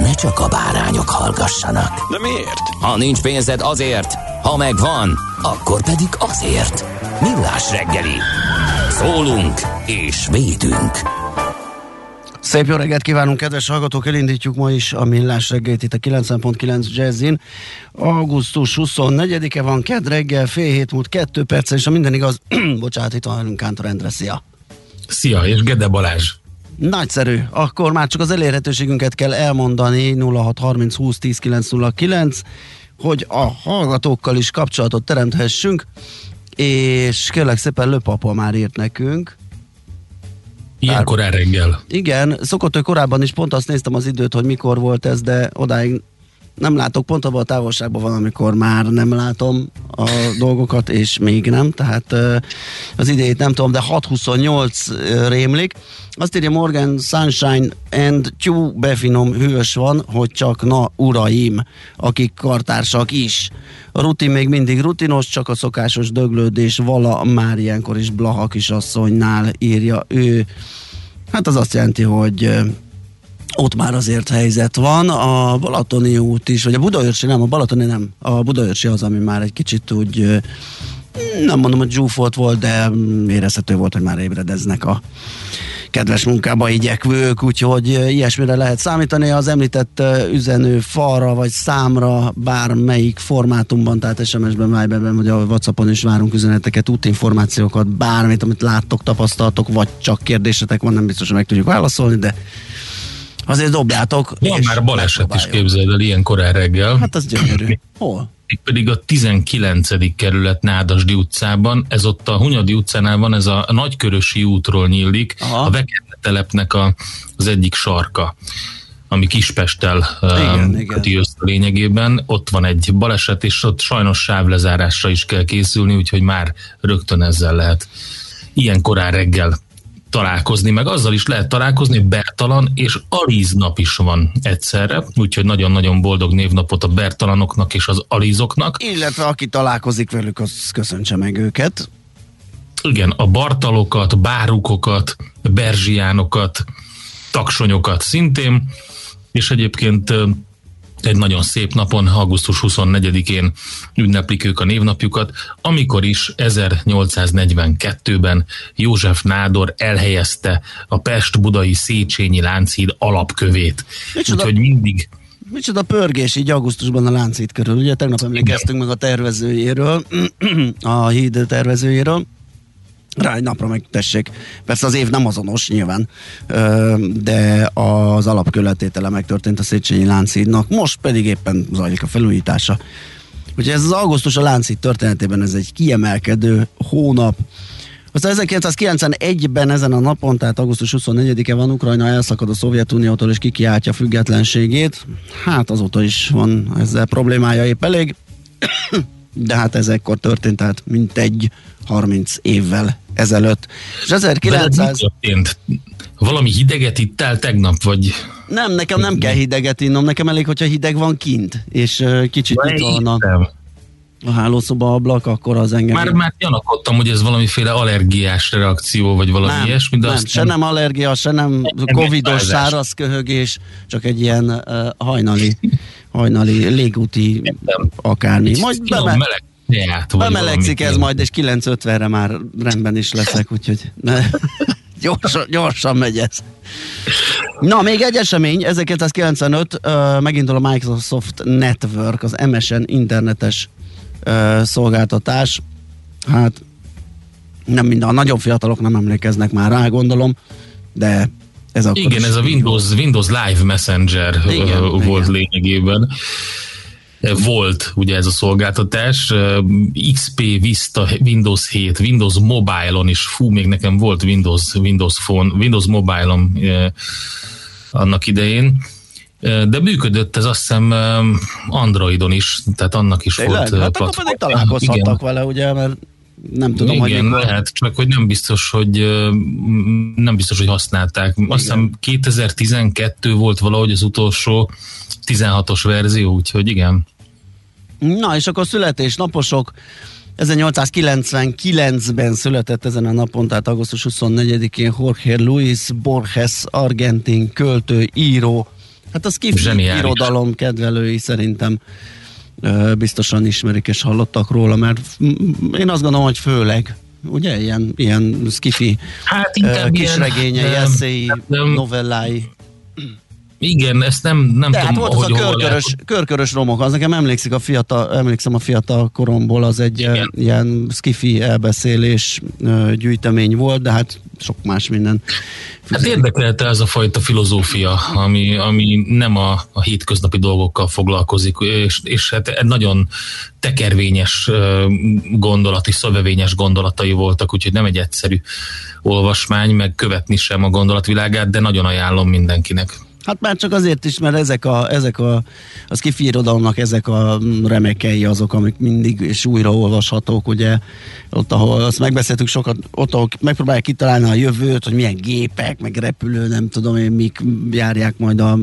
ne csak a bárányok hallgassanak. De miért? Ha nincs pénzed azért, ha megvan, akkor pedig azért. Millás reggeli. Szólunk és védünk. Szép jó reggelt kívánunk, kedves hallgatók! Elindítjuk ma is a Millás reggelt itt a 90.9 Jazzin. Augusztus 24-e van, kedd reggel, fél hét múlt, kettő perc, és a minden igaz, bocsánat, itt van velünk Kántor Endre, szia! Szia, és Gede Balázs! Nagyszerű, akkor már csak az elérhetőségünket kell elmondani 0630 20 10 909, hogy a hallgatókkal is kapcsolatot teremthessünk, és kérlek szépen Löpapa már írt nekünk, Ilyenkor reggel. Igen, szokott ő korábban is, pont azt néztem az időt, hogy mikor volt ez, de odáig nem látok, pont abban a távolságban van, amikor már nem látom a dolgokat, és még nem, tehát az idejét nem tudom, de 6.28 rémlik. Azt írja Morgan Sunshine and tyú befinom hős van, hogy csak na uraim, akik kartársak is. A rutin még mindig rutinos, csak a szokásos döglődés vala már ilyenkor is Blaha kisasszonynál írja ő. Hát az azt jelenti, hogy ott már azért helyzet van. A Balatoni út is, vagy a Budaörsi nem, a Balatoni nem. A Budaörsi az, ami már egy kicsit úgy nem mondom, hogy zsúfolt volt, de érezhető volt, hogy már ébredeznek a kedves munkába igyekvők, úgyhogy ilyesmire lehet számítani. Az említett üzenő falra vagy számra bármelyik formátumban, tehát SMS-ben, Viberben vagy a Whatsappon is várunk üzeneteket, útinformációkat, bármit, amit láttok, tapasztaltok, vagy csak kérdésetek van, nem biztos, hogy meg tudjuk válaszolni, de azért dobjátok. Van már baleset is képzeld el ilyen korán reggel. Hát az gyönyörű. Hol? pedig a 19. kerület Nádasdi utcában, ez ott a Hunyadi utcánál van, ez a Nagykörösi útról nyílik, Aha. a Vekerne telepnek a, az egyik sarka ami Kispesttel um, köti össze lényegében. Ott van egy baleset, és ott sajnos sávlezárásra is kell készülni, úgyhogy már rögtön ezzel lehet ilyen korán reggel találkozni, meg azzal is lehet találkozni, hogy Bertalan és Alíz nap is van egyszerre, úgyhogy nagyon-nagyon boldog névnapot a Bertalanoknak és az Alízoknak. Illetve aki találkozik velük, az köszöntse meg őket. Igen, a Bartalokat, Bárukokat, Berzsiánokat, Taksonyokat szintén, és egyébként egy nagyon szép napon, augusztus 24-én ünneplik ők a névnapjukat, amikor is 1842-ben József Nádor elhelyezte a Pest-Budai Széchenyi Lánchíd alapkövét. Micsoda, Úgyhogy mindig Micsoda pörgés így augusztusban a Lánchíd körül. Ugye tegnap emlékeztünk meg a tervezőjéről, a híd tervezőjéről rá egy napra meg tessék. Persze az év nem azonos nyilván, de az alapköletétele megtörtént a Széchenyi Lánchídnak, most pedig éppen zajlik a felújítása. Ugye ez az augusztus a Lánchíd történetében ez egy kiemelkedő hónap, aztán 1991-ben ezen a napon, tehát augusztus 24-e van, Ukrajna elszakad a Szovjetuniótól és kikiáltja függetlenségét. Hát azóta is van ezzel problémája épp elég de hát ez ekkor történt, tehát mintegy 30 évvel ezelőtt. És 1900... történt? Valami hideget ittál tegnap, vagy... Nem, nekem nem kell hideget innom, nekem elég, hogyha hideg van kint, és kicsit itt van a, a hálószoba ablak, akkor az engem... Már, már gyanakodtam, hogy ez valamiféle allergiás reakció, vagy valami nem, ilyesmi, de nem, azt se nem allergia, se nem covidos száraz köhögés, csak egy ilyen uh, hajnali, hajnali légúti akármi. Majd beme- meleg teát. Bemelegszik ez majd, és 9.50-re már rendben is leszek, úgyhogy ne. gyorsan, gyorsan megy ez. Na, még egy esemény, 1995, uh, megindul a Microsoft Network, az MSN internetes uh, szolgáltatás. Hát nem minden, a nagyon fiatalok nem emlékeznek már rá, gondolom, de ez akkor Igen, ez a Windows, Windows Live Messenger igen, volt igen. lényegében. Volt ugye ez a szolgáltatás, XP, Vista, Windows 7, Windows Mobile-on is, fú, még nekem volt Windows, Windows Phone, Windows Mobile-on annak idején. De működött ez azt hiszem Androidon is, tehát annak is Tényleg? volt Hát akkor pedig találkozhattak igen. vele, ugye, mert nem tudom, Igen, hogy lehet, csak hogy nem biztos, hogy nem biztos, hogy használták. Igen. Azt hiszem 2012 volt valahogy az utolsó 16-os verzió, úgyhogy igen. Na, és akkor születésnaposok 1899-ben született ezen a napon, tehát augusztus 24-én Jorge Luis Borges, argentin költő, író, hát az kif irodalom kedvelői szerintem biztosan ismerik és hallottak róla, mert én azt gondolom, hogy főleg ugye, ilyen, ilyen skifi hát, kisregényei, eszéi, novellái. Igen, ezt nem, nem De tudom, hát volt az a körkörös, körkörös romok, az nekem emlékszik a fiatal, emlékszem a fiatal koromból, az egy Igen. ilyen skifi elbeszélés gyűjtemény volt, de hát sok más minden. Hát érdekelte ez a fajta filozófia, ami, ami nem a, a hétköznapi dolgokkal foglalkozik, és, és hát nagyon tekervényes gondolati, szövevényes gondolatai voltak, úgyhogy nem egy egyszerű olvasmány, meg követni sem a gondolatvilágát, de nagyon ajánlom mindenkinek. Hát már csak azért is, mert ezek a, ezek a, az kifirodalomnak ezek a remekei azok, amik mindig és újra olvashatók, ugye, ott, ahol azt megbeszéltük sokat, ott, ahol megpróbálják kitalálni a jövőt, hogy milyen gépek, meg repülő, nem tudom én, mik járják majd a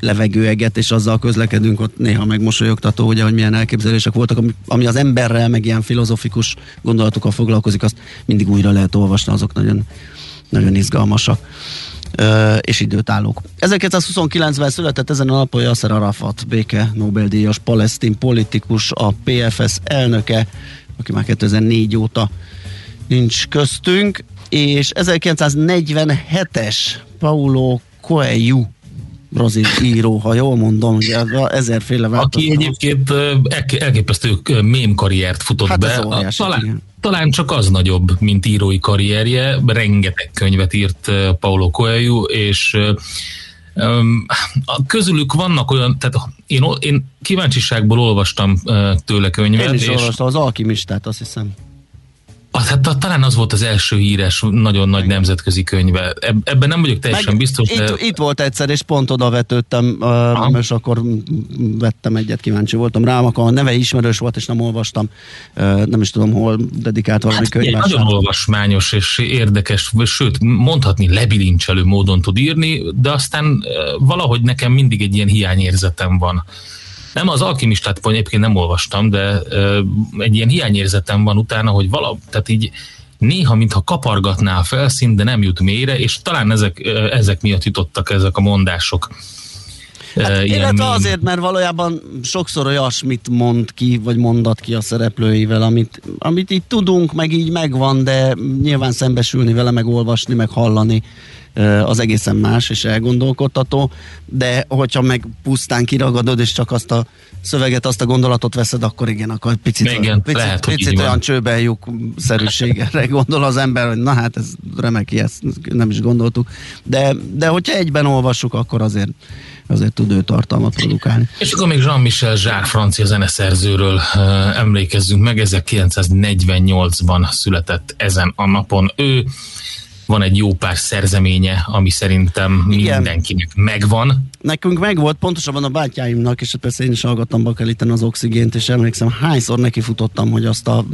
levegőeget, és azzal közlekedünk, ott néha megmosolyogtató, ugye, hogy milyen elképzelések voltak, ami, ami az emberrel, meg ilyen filozofikus gondolatokkal foglalkozik, azt mindig újra lehet olvasni, azok nagyon, nagyon izgalmasak és időtállók. 1929-ben született ezen a napon Yasser Arafat, béke Nobel-díjas palesztin politikus, a PFS elnöke, aki már 2004 óta nincs köztünk, és 1947-es Paulo Coelho brazil író, ha jól mondom, ugye ezerféle változat. Aki egyébként elképesztő mém karriert futott hát be. Óriási, talán, talán csak az nagyobb, mint írói karrierje. Rengeteg könyvet írt Paulo Coelho, és a közülük vannak olyan, tehát én, én kíváncsiságból olvastam tőle könyvet. Én is és olvastam az alkimistát, azt hiszem. Az, hát talán az volt az első híres, nagyon nagy nemzetközi könyve. Ebben nem vagyok teljesen Meg biztos. Itt, de... itt volt egyszer, és pont oda vetődtem, uh, és akkor vettem egyet, kíváncsi voltam rá, akkor a neve ismerős volt, és nem olvastam. Nem is tudom, hol dedikált valami hát, könyv. Nagyon olvasmányos és érdekes, sőt, mondhatni lebilincselő módon tud írni, de aztán valahogy nekem mindig egy ilyen hiányérzetem van nem, az alkimistát egyébként nem olvastam, de ö, egy ilyen hiányérzetem van utána, hogy vala, tehát így néha, mintha kapargatná a felszín, de nem jut mélyre, és talán ezek, ezek miatt jutottak ezek a mondások. Hát, illetve mém. azért, mert valójában sokszor olyasmit mond ki, vagy mondat ki a szereplőivel, amit, amit így tudunk, meg így megvan, de nyilván szembesülni vele, meg olvasni, meg hallani az egészen más és elgondolkodtató, de hogyha meg pusztán kiragadod, és csak azt a szöveget, azt a gondolatot veszed, akkor igen, akkor picit, igen, picit, lehet, picit olyan csőbeljük szerűségre gondol az ember, hogy na hát ez remek, ezt nem is gondoltuk. De, de hogyha egyben olvassuk, akkor azért azért tud ő tartalmat produkálni. És akkor még Jean-Michel Zsák francia zeneszerzőről uh, emlékezzünk meg, 1948-ban született ezen a napon. Ő van egy jó pár szerzeménye, ami szerintem Igen. mindenkinek megvan. Nekünk megvolt, pontosabban a bátyáimnak, és persze én is hallgattam bakeliten az oxigént, és emlékszem, hányszor nekifutottam, hogy azt a,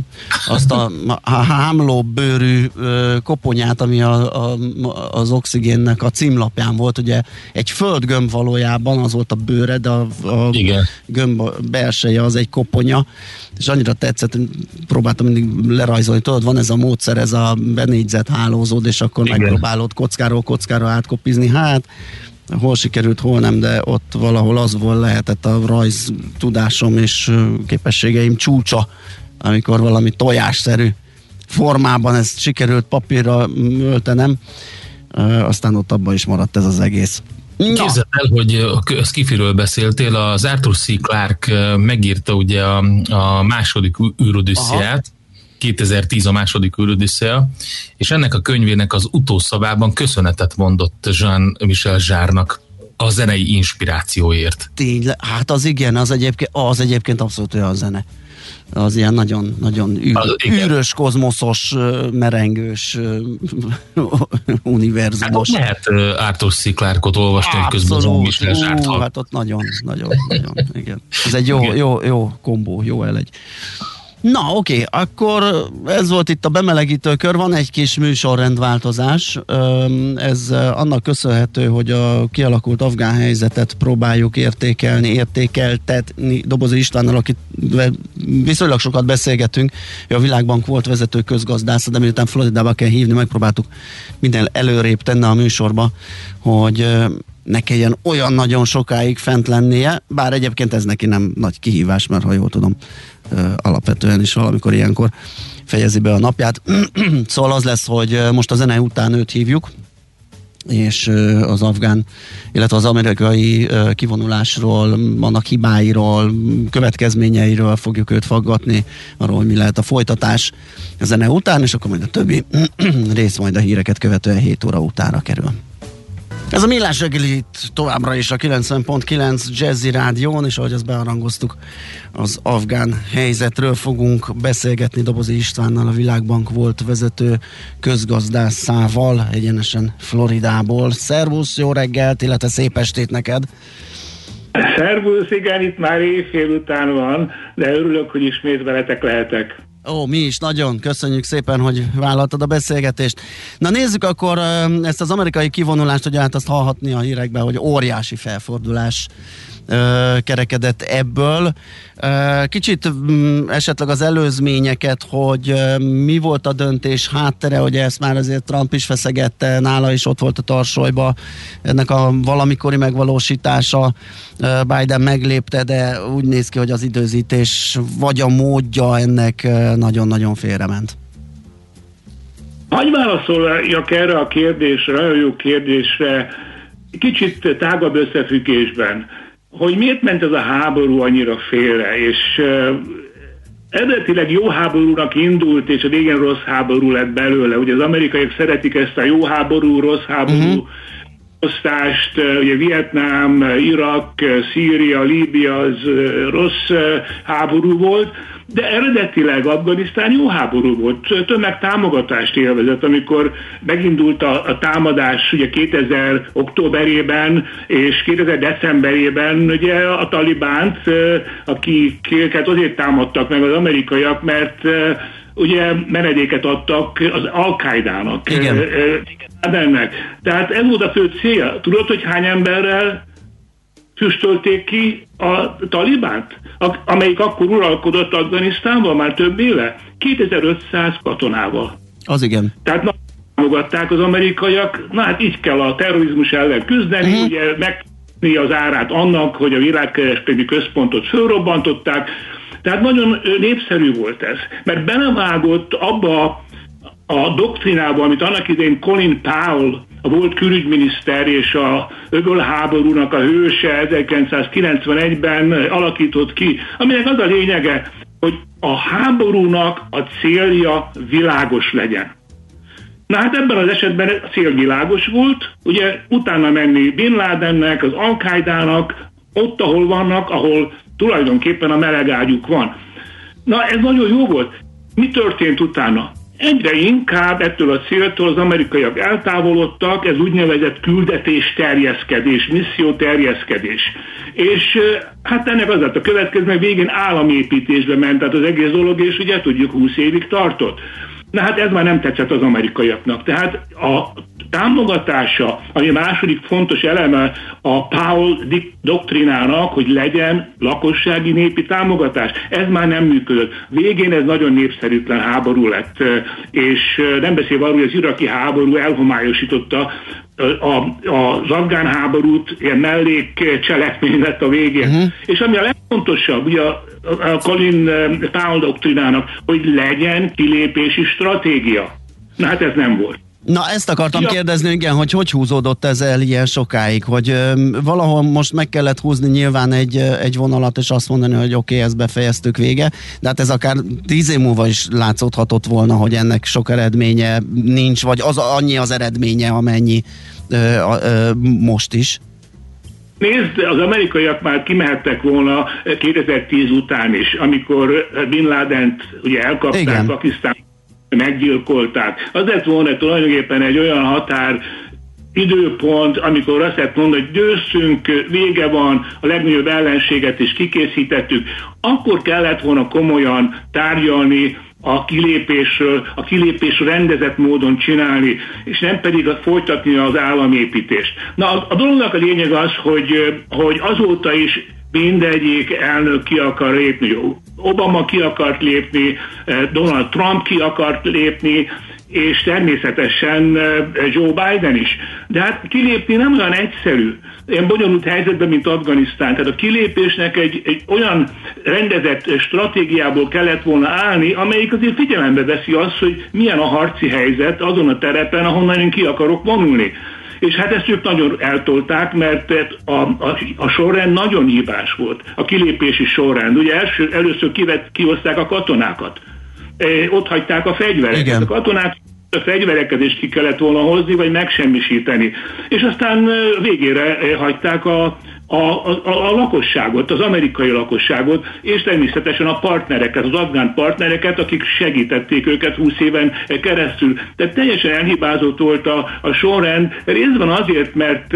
azt a, hámló bőrű koponyát, ami a, a, az oxigénnek a címlapján volt, ugye egy földgömb valójában, az volt a bőre, de a, a Igen. gömb belseje az egy koponya, és annyira tetszett, próbáltam mindig lerajzolni, tudod, van ez a módszer, ez a benégyzet hálózód, és akkor Igen. megpróbálod kockáról kockára átkopizni, hát hol sikerült, hol nem, de ott valahol az volt lehetett a rajz tudásom és képességeim csúcsa amikor valami tojásszerű formában ezt sikerült papírra öltenem, aztán ott abban is maradt ez az egész. Na. Képzeld el, hogy a Skifiről beszéltél, az Arthur C. Clarke megírta ugye a, a második űrodüssziát, 2010 a második űrodüsszia, és ennek a könyvének az utószavában köszönetet mondott Jean-Michel Zsárnak a zenei inspirációért. Tényleg, hát az igen, az egyébként, az egyébként abszolút olyan zene az ilyen nagyon, nagyon űr, az, űrös, kozmoszos, merengős univerzumos. Hát lehet Arthur C. Clarke-ot olvasni, hogy közben az Hát ott nagyon, nagyon, nagyon, igen. Ez egy jó, jó, jó kombó, jó elegy. Na, oké, okay, akkor ez volt itt a bemelegítő kör, van egy kis műsorrendváltozás. Ez annak köszönhető, hogy a kialakult afgán helyzetet próbáljuk értékelni, értékeltetni Dobozi Istvánnal, akit viszonylag sokat beszélgetünk. A Világbank volt vezető közgazdász, de miután Floridába kell hívni, megpróbáltuk minden előrébb tenni a műsorba, hogy ne kelljen olyan nagyon sokáig fent lennie, bár egyébként ez neki nem nagy kihívás, mert ha jól tudom, alapvetően is valamikor ilyenkor fejezi be a napját. szóval az lesz, hogy most a zene után őt hívjuk, és az afgán, illetve az amerikai kivonulásról, annak hibáiról, következményeiről fogjuk őt faggatni, arról, hogy mi lehet a folytatás a zene után, és akkor majd a többi rész majd a híreket követően 7 óra utára kerül. Ez a Millás reggeli itt továbbra is a 90.9 Jazzy Rádión, és ahogy azt bearangoztuk, az afgán helyzetről fogunk beszélgetni Dobozi Istvánnal, a Világbank volt vezető közgazdászával, egyenesen Floridából. Szervusz, jó reggelt, illetve szép estét neked! Szervusz, igen, itt már éjfél után van, de örülök, hogy ismét veletek lehetek. Ó, mi is nagyon köszönjük szépen, hogy vállaltad a beszélgetést. Na nézzük akkor ezt az amerikai kivonulást, hogy hát azt hallhatni a hírekben, hogy óriási felfordulás kerekedett ebből. Kicsit mm, esetleg az előzményeket, hogy mi volt a döntés háttere, hogy ezt már azért Trump is feszegette, nála is ott volt a tarsolyba ennek a valamikori megvalósítása, Biden meglépte, de úgy néz ki, hogy az időzítés vagy a módja ennek nagyon-nagyon félrement. Hagy válaszoljak erre a kérdésre, nagyon jó kérdésre, kicsit tágabb összefüggésben hogy miért ment ez a háború annyira félre, és eredetileg jó háborúnak indult, és a végén rossz háború lett belőle. Ugye az amerikaiak szeretik ezt a jó háború, rossz háború uh-huh osztást, ugye Vietnám, Irak, Szíria, Líbia az rossz háború volt, de eredetileg Afganisztán jó háború volt, tömeg támogatást élvezett, amikor megindult a, a támadás ugye 2000 októberében és 2000 decemberében ugye a talibánt, akiket azért támadtak meg az amerikaiak, mert ugye menedéket adtak az Al-Qaidának. Igen. Ennek. Tehát ez volt a fő célja. Tudod, hogy hány emberrel füstölték ki a talibánt, amelyik akkor uralkodott Afganisztánban már több éve? 2500 katonával. Az igen. Tehát na, támogatták az amerikaiak, na hát így kell a terrorizmus ellen küzdeni, uh-huh. ugye meg az árát annak, hogy a világkereskedelmi központot fölrobbantották, tehát nagyon népszerű volt ez, mert belevágott abba a doktrinába, amit annak idején Colin Powell, a volt külügyminiszter és a öbölháborúnak a hőse 1991-ben alakított ki, aminek az a lényege, hogy a háborúnak a célja világos legyen. Na hát ebben az esetben a cél világos volt, ugye utána menni Bin Ladennek, az al ott, ahol vannak, ahol tulajdonképpen a melegágyuk van. Na ez nagyon jó volt. Mi történt utána? Egyre inkább ettől a céltól az amerikaiak eltávolodtak, ez úgynevezett küldetés terjeszkedés, misszió terjeszkedés. És hát ennek az lett a következő, végén államépítésbe ment, tehát az egész dolog, és ugye tudjuk 20 évig tartott. Na hát ez már nem tetszett az amerikaiaknak. Tehát a támogatása, ami a második fontos eleme a Powell doktrinának, hogy legyen lakossági népi támogatás. Ez már nem működött. Végén ez nagyon népszerűtlen háború lett, és nem beszélve arról, hogy az iraki háború elhomályosította a, az afgán háborút, ilyen mellékcselekmény lett a végén. Uh-huh. És ami a legfontosabb, ugye a a Colin Powell doktrinának, hogy legyen kilépési stratégia. Na hát ez nem volt. Na ezt akartam ja. kérdezni, igen, hogy hogy húzódott ez el ilyen sokáig, hogy ö, valahol most meg kellett húzni nyilván egy, egy vonalat, és azt mondani, hogy oké, okay, ezt befejeztük vége, de hát ez akár tíz év múlva is látszódhatott volna, hogy ennek sok eredménye nincs, vagy az annyi az eredménye, amennyi ö, ö, most is. Nézd, az amerikaiak már kimehettek volna 2010 után is, amikor Bin Laden ugye elkapták Pakisztán meggyilkolták. Az lett volna tulajdonképpen egy olyan határ, időpont, amikor azt lehet mondani, hogy győzszünk, vége van, a legnagyobb ellenséget is kikészítettük, akkor kellett volna komolyan tárgyalni a kilépésről, a kilépés rendezett módon csinálni, és nem pedig a folytatni az államépítést. Na, a dolognak a lényeg az, hogy, hogy azóta is mindegyik elnök ki akar lépni. Obama ki akart lépni, eh, Donald Trump ki akart lépni, és természetesen eh, Joe Biden is. De hát kilépni nem olyan egyszerű. Ilyen bonyolult helyzetben, mint Afganisztán. Tehát a kilépésnek egy, egy olyan rendezett stratégiából kellett volna állni, amelyik azért figyelembe veszi azt, hogy milyen a harci helyzet azon a terepen, ahonnan én ki akarok vonulni és hát ezt ők nagyon eltolták, mert a, a, a sorrend nagyon hibás volt, a kilépési sorrend. Ugye első, először kivet, kihozták a katonákat, e, ott hagyták a fegyvereket. Igen. A katonák a fegyvereket is ki kellett volna hozni, vagy megsemmisíteni. És aztán végére hagyták a, a, a, a lakosságot, az amerikai lakosságot, és természetesen a partnereket, az afgán partnereket, akik segítették őket 20 éven keresztül. Tehát teljesen elhibázott volt a, a sorrend, részben azért, mert,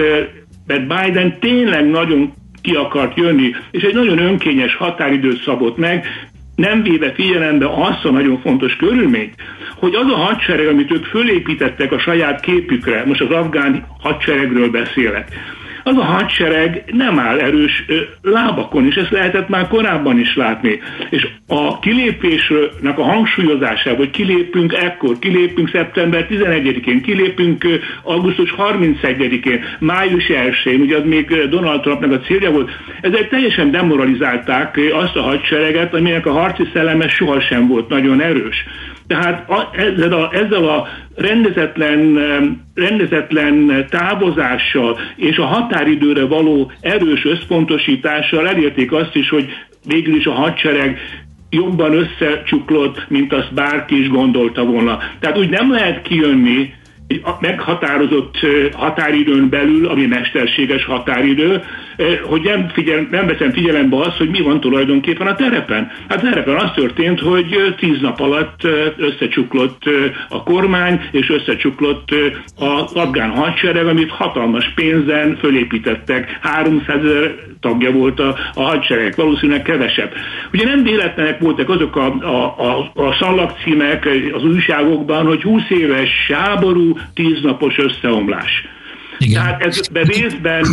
mert Biden tényleg nagyon ki akart jönni, és egy nagyon önkényes határidőt szabott meg, nem véve figyelembe azt a nagyon fontos körülményt, hogy az a hadsereg, amit ők fölépítettek a saját képükre, most az afgán hadseregről beszélek, az a hadsereg nem áll erős lábakon, és ezt lehetett már korábban is látni. És a kilépésnek a hangsúlyozásával, hogy kilépünk ekkor, kilépünk szeptember 11-én, kilépünk augusztus 31-én, május 1-én, ugye az még Donald Trumpnak a célja volt, ezek teljesen demoralizálták azt a hadsereget, aminek a harci szelleme sohasem volt nagyon erős. Tehát a, ezzel, a, ezzel a rendezetlen, rendezetlen távozással és a határidőre való erős összpontosítással elérték azt is, hogy végül is a hadsereg jobban összecsuklott, mint azt bárki is gondolta volna. Tehát úgy nem lehet kijönni egy meghatározott határidőn belül, ami mesterséges határidő, hogy nem, figyel, nem veszem figyelembe azt, hogy mi van tulajdonképpen a terepen. Hát a terepen az történt, hogy tíz nap alatt összecsuklott a kormány, és összecsuklott az afgán hadsereg, amit hatalmas pénzen fölépítettek. 300 ezer tagja volt a, a hadsereg, valószínűleg kevesebb. Ugye nem véletlenek voltak azok a, a, a, a szallagcímek az újságokban, hogy 20 éves háború, 10 napos összeomlás. Igen. Tehát ez részben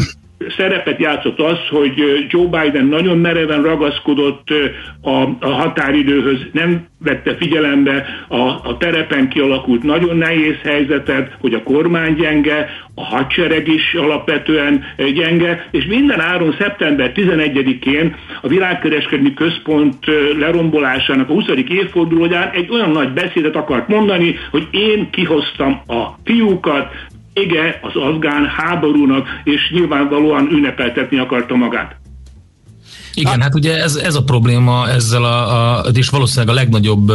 szerepet játszott az, hogy Joe Biden nagyon mereven ragaszkodott a, a határidőhöz, nem vette figyelembe a, a terepen kialakult nagyon nehéz helyzetet, hogy a kormány gyenge, a hadsereg is alapvetően gyenge, és minden áron szeptember 11-én a világkereskedni központ lerombolásának a 20. évfordulóján egy olyan nagy beszédet akart mondani, hogy én kihoztam a fiúkat, vége az afgán háborúnak, és nyilvánvalóan ünnepeltetni akarta magát. Igen, hát ugye ez, ez a probléma ezzel a, a, és valószínűleg a legnagyobb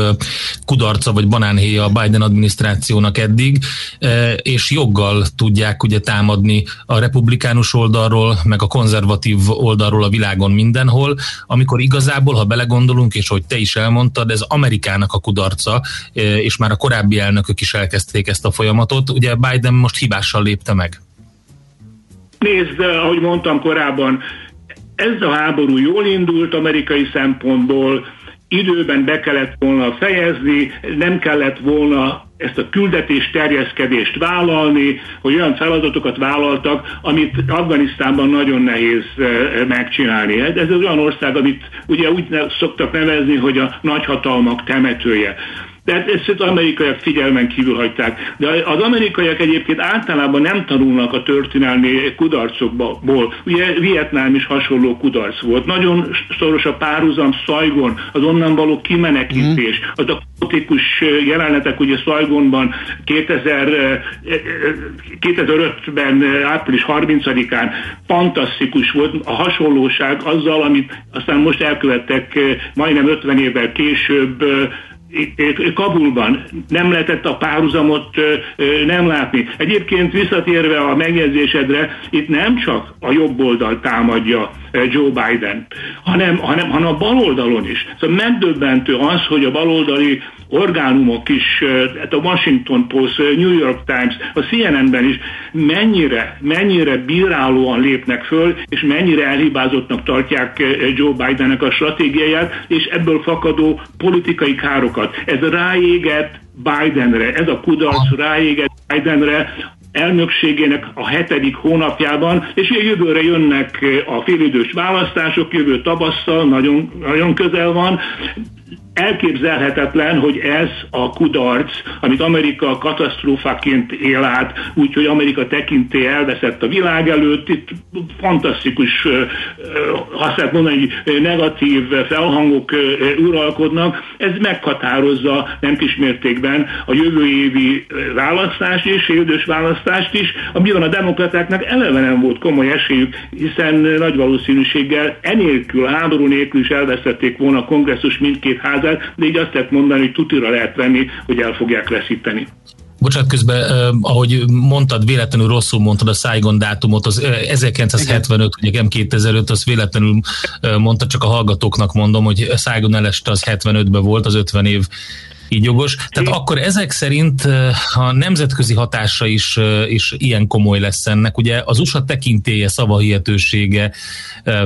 kudarca vagy banánhéja a Biden adminisztrációnak eddig, és joggal tudják ugye támadni a republikánus oldalról, meg a konzervatív oldalról a világon mindenhol, amikor igazából, ha belegondolunk, és hogy te is elmondtad, ez Amerikának a kudarca, és már a korábbi elnökök is elkezdték ezt a folyamatot, ugye Biden most hibással lépte meg. Nézd, ahogy mondtam korábban, ez a háború jól indult amerikai szempontból, időben be kellett volna fejezni, nem kellett volna ezt a küldetés terjeszkedést vállalni, hogy olyan feladatokat vállaltak, amit Afganisztánban nagyon nehéz eh, megcsinálni. Ez az olyan ország, amit ugye úgy szoktak nevezni, hogy a nagyhatalmak temetője. Tehát ezt az amerikaiak figyelmen kívül hagyták. De az amerikaiak egyébként általában nem tanulnak a történelmi kudarcokból. Ugye Vietnám is hasonló kudarc volt. Nagyon szoros a párhuzam Szajgon, az onnan való kimenekítés, mm. az a kaotikus jelenetek ugye Szajgonban 2000, 2005-ben április 30-án fantasztikus volt a hasonlóság azzal, amit aztán most elkövettek majdnem 50 évvel később Kabulban nem lehetett a párhuzamot nem látni. Egyébként visszatérve a megjegyzésedre, itt nem csak a jobb oldal támadja Joe Biden, hanem, hanem, hanem a baloldalon is. Szóval megdöbbentő az, hogy a baloldali orgánumok is, hát a Washington Post, New York Times, a CNN-ben is mennyire, mennyire bírálóan lépnek föl, és mennyire elhibázottnak tartják Joe Bidennek a stratégiáját, és ebből fakadó politikai károkat. Ez ráégett Bidenre, ez a kudarc ráégett Bidenre, elnökségének a hetedik hónapjában, és ugye jövőre jönnek a félidős választások, jövő tavasszal, nagyon, nagyon közel van, elképzelhetetlen, hogy ez a kudarc, amit Amerika katasztrófaként él át, úgyhogy Amerika tekinté elveszett a világ előtt, itt fantasztikus, azt lehet mondani, hogy negatív felhangok uralkodnak, ez meghatározza nem kis mértékben a jövő évi választást és érdős választást is, amiben a demokratáknak? Eleve nem volt komoly esélyük, hiszen nagy valószínűséggel enélkül, háború nélkül is elvesztették volna a kongresszus mindkét ház házát, de így azt lehet mondani, hogy tutira lehet venni, hogy el fogják veszíteni. Bocsánat, közben, eh, ahogy mondtad, véletlenül rosszul mondtad a Saigon dátumot, az 1975, ugye nem 2005, az véletlenül mondta, csak a hallgatóknak mondom, hogy Saigon eleste az 75-ben volt, az 50 év így jogos. Tehát é. akkor ezek szerint a nemzetközi hatása is, is ilyen komoly lesz ennek. Ugye az USA tekintélye, szavahihetősége,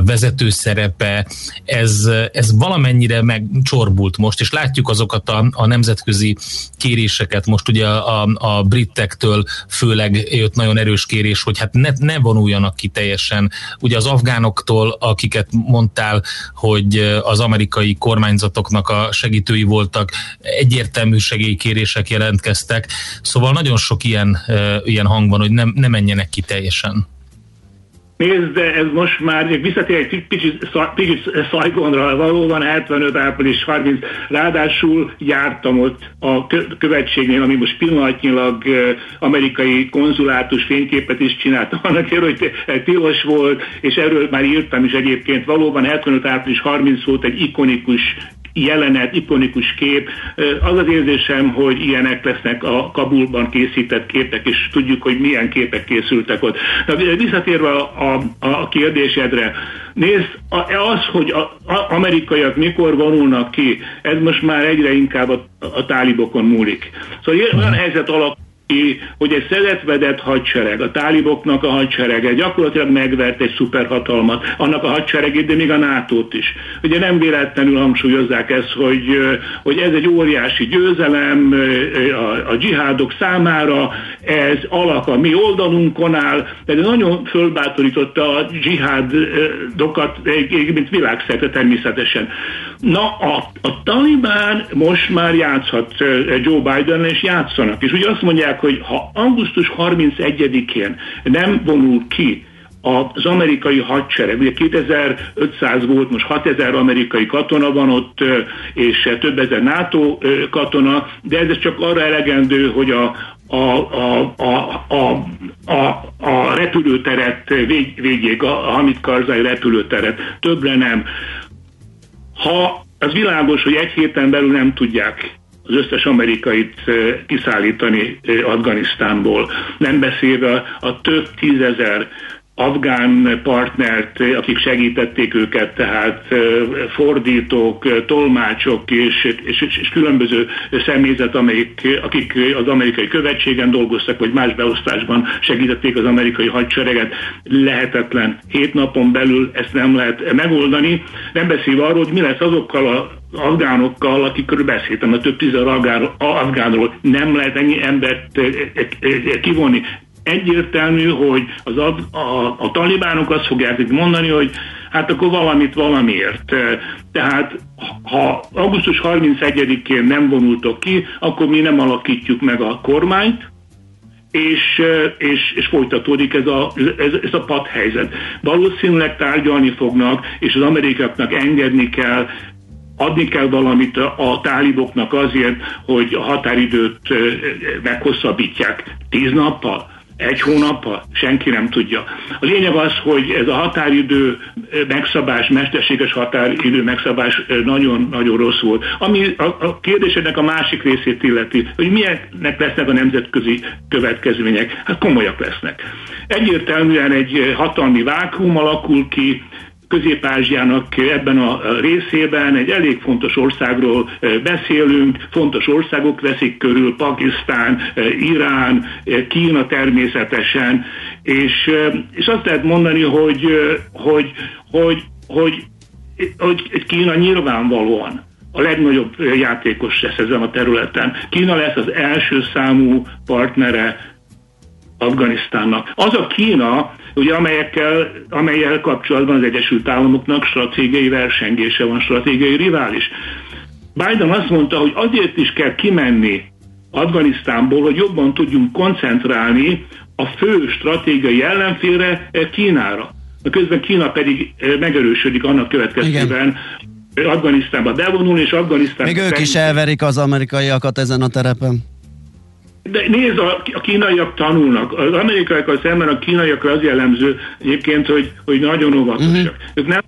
vezető szerepe, ez, ez valamennyire megcsorbult most, és látjuk azokat a, a nemzetközi kéréseket, most ugye a, a, britektől főleg jött nagyon erős kérés, hogy hát ne, ne vonuljanak ki teljesen. Ugye az afgánoktól, akiket mondtál, hogy az amerikai kormányzatoknak a segítői voltak, egyértelmű segélykérések jelentkeztek, szóval nagyon sok ilyen, ilyen hang van, hogy nem, ne menjenek ki teljesen. Nézd, ez most már, visszatér egy kicsit, kicsit Szajgonra, valóban 75 április 30, ráadásul jártam ott a követségnél, ami most pillanatnyilag amerikai konzulátus fényképet is csináltam, annak hogy tilos volt, és erről már írtam is egyébként, valóban 75 április 30 volt egy ikonikus jelenet, ikonikus kép. Az az érzésem, hogy ilyenek lesznek a Kabulban készített képek, és tudjuk, hogy milyen képek készültek ott. De visszatérve a, a, a kérdésedre, nézd, az, hogy az amerikaiak mikor vonulnak ki, ez most már egyre inkább a, a tálibokon múlik. Szóval olyan helyzet alakul, hogy egy szeretvedett hadsereg, a táliboknak a hadserege gyakorlatilag megvert egy szuperhatalmat, annak a hadseregét, de még a nato is. Ugye nem véletlenül hangsúlyozzák ezt, hogy, hogy ez egy óriási győzelem a, a dzsihádok számára, ez alak a mi oldalunkon áll, de nagyon fölbátorította a dzsihádokat, mint világszerte természetesen. Na, a, a Talibán most már játszhat Joe Biden, és játszanak. És ugye azt mondják, hogy ha augusztus 31-én nem vonul ki az amerikai hadsereg, ugye 2500 volt, most 6000 amerikai katona van ott, és több ezer NATO katona, de ez csak arra elegendő, hogy a, a, a, a, a, a, a repülőteret védjék, a Hamid Karzai repülőteret, többre nem. Ha az világos, hogy egy héten belül nem tudják az összes amerikait kiszállítani Afganisztánból. Nem beszélve a több tízezer afgán partnert, akik segítették őket, tehát fordítók, tolmácsok és, és, és különböző személyzet, amelyik, akik az amerikai követségen dolgoztak, vagy más beosztásban segítették az amerikai hadsereget. Lehetetlen. Hét napon belül ezt nem lehet megoldani. Nem beszélve arról, hogy mi lesz azokkal a afgánokkal, akikről beszéltem, a több tízer afgánról nem lehet ennyi embert kivonni egyértelmű, hogy az, a, a, a talibánok azt fogják mondani, hogy hát akkor valamit valamiért. Tehát ha augusztus 31-én nem vonultok ki, akkor mi nem alakítjuk meg a kormányt, és, és, és folytatódik ez a, ez, ez a padhelyzet. Valószínűleg tárgyalni fognak, és az amerikaiaknak engedni kell, adni kell valamit a táliboknak azért, hogy a határidőt meghosszabbítják tíz nappal, egy hónappal, senki nem tudja. A lényeg az, hogy ez a határidő megszabás, mesterséges határidő megszabás nagyon-nagyon rossz volt. Ami a, a kérdésednek a másik részét illeti, hogy milyenek lesznek a nemzetközi következmények, hát komolyak lesznek. Egyértelműen egy hatalmi vákum alakul ki, Közép-Ázsiának ebben a részében egy elég fontos országról eh, beszélünk, fontos országok veszik körül, Pakisztán, eh, Irán, eh, Kína természetesen, és, és azt lehet mondani, hogy, hogy, hogy, hogy, hogy Kína nyilvánvalóan a legnagyobb játékos lesz ezen a területen. Kína lesz az első számú partnere Afganisztánnak. Az a Kína, ugye amelyekkel, amelyel kapcsolatban az Egyesült Államoknak stratégiai versengése van, stratégiai rivális. Biden azt mondta, hogy azért is kell kimenni Afganisztánból, hogy jobban tudjunk koncentrálni a fő stratégiai ellenfélre, eh, Kínára. Közben Kína pedig eh, megerősödik annak következtében, Igen. Afganisztánba bevonul, és Afganisztán... Még ők is elverik az amerikaiakat ezen a terepen. De nézd, a, a kínaiak tanulnak. Az amerikaiakkal szemben a kínaiakra az jellemző egyébként, hogy, hogy nagyon óvatosak. Uh-huh. Ők nem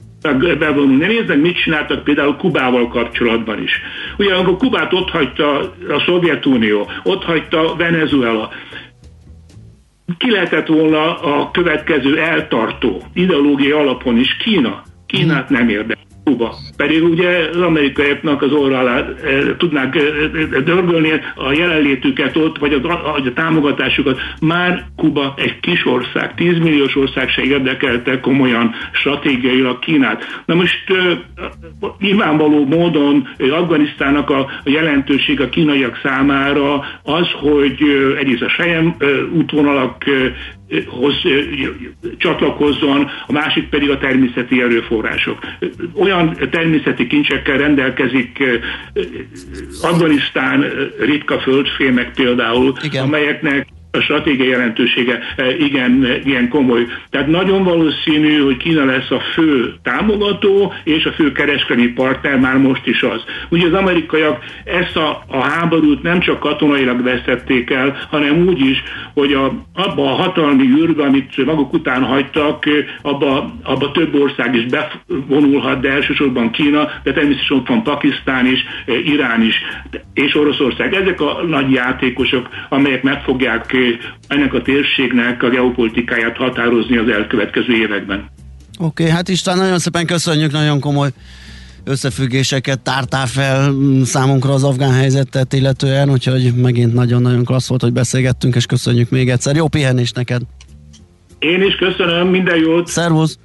bevonulni. Nézzek, mit csináltak például Kubával kapcsolatban is. Ugye, amikor Kubát ott hagyta a Szovjetunió, ott hagyta Venezuela, ki lehetett volna a következő eltartó ideológiai alapon is Kína. Kínát nem érdekel. Kuba. Pedig ugye az amerikaiaknak az orra alá e, tudnák e, e, dörgölni a jelenlétüket ott, vagy a, a, a támogatásukat. Már Kuba egy kis ország, 10 milliós ország se érdekelte komolyan stratégiailag Kínát. Na most e, nyilvánvaló módon Afganisztának a, a jelentőség a kínaiak számára az, hogy egyrészt a Sejem útvonalak hoz csatlakozzon, a másik pedig a természeti erőforrások. Olyan természeti kincsekkel rendelkezik Afganisztán ritka földfémek például, Igen. amelyeknek a stratégiai jelentősége e, igen, igen komoly. Tehát nagyon valószínű, hogy Kína lesz a fő támogató és a fő kereskedelmi partner már most is az. Ugye az amerikaiak ezt a, a háborút nem csak katonailag veszették el, hanem úgy is, hogy a, abba a hatalmi űrbe, amit maguk után hagytak, abba, abba több ország is bevonulhat, de elsősorban Kína, de természetesen ott van Pakisztán is, e, Irán is, és Oroszország. Ezek a nagy játékosok, amelyek meg fogják ennek a térségnek a geopolitikáját határozni az elkövetkező években. Oké, okay, hát István, nagyon szépen köszönjük, nagyon komoly összefüggéseket tártál fel számunkra az afgán helyzetet illetően, úgyhogy megint nagyon-nagyon klassz volt, hogy beszélgettünk, és köszönjük még egyszer. Jó pihenést neked! Én is köszönöm, minden jót! Szervusz!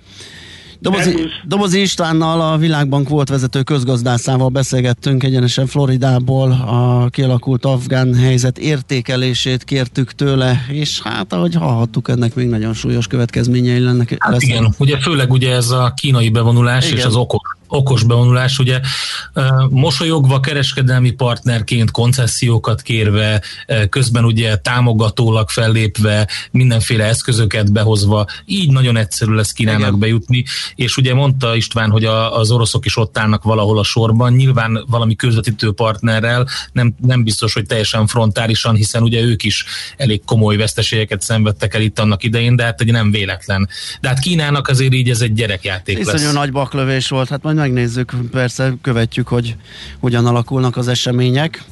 Dobozi, Dobozi Istvánnal, a Világbank volt vezető közgazdászával beszélgettünk egyenesen Floridából, a kialakult afgán helyzet értékelését kértük tőle, és hát ahogy hallhattuk, ennek még nagyon súlyos következményei lennek. Hát igen, ugye főleg ugye ez a kínai bevonulás igen. és az okok okos bevonulás, ugye mosolyogva kereskedelmi partnerként koncesziókat kérve, közben ugye támogatólag fellépve, mindenféle eszközöket behozva, így nagyon egyszerű lesz Kínának Igen. bejutni, és ugye mondta István, hogy a, az oroszok is ott állnak valahol a sorban, nyilván valami közvetítő partnerrel, nem, nem biztos, hogy teljesen frontálisan, hiszen ugye ők is elég komoly veszteségeket szenvedtek el itt annak idején, de hát egy nem véletlen. De hát Kínának azért így ez egy gyerekjáték Iszonyú lesz. Nagy baklövés volt, hát majd megnézzük, persze követjük, hogy hogyan alakulnak az események.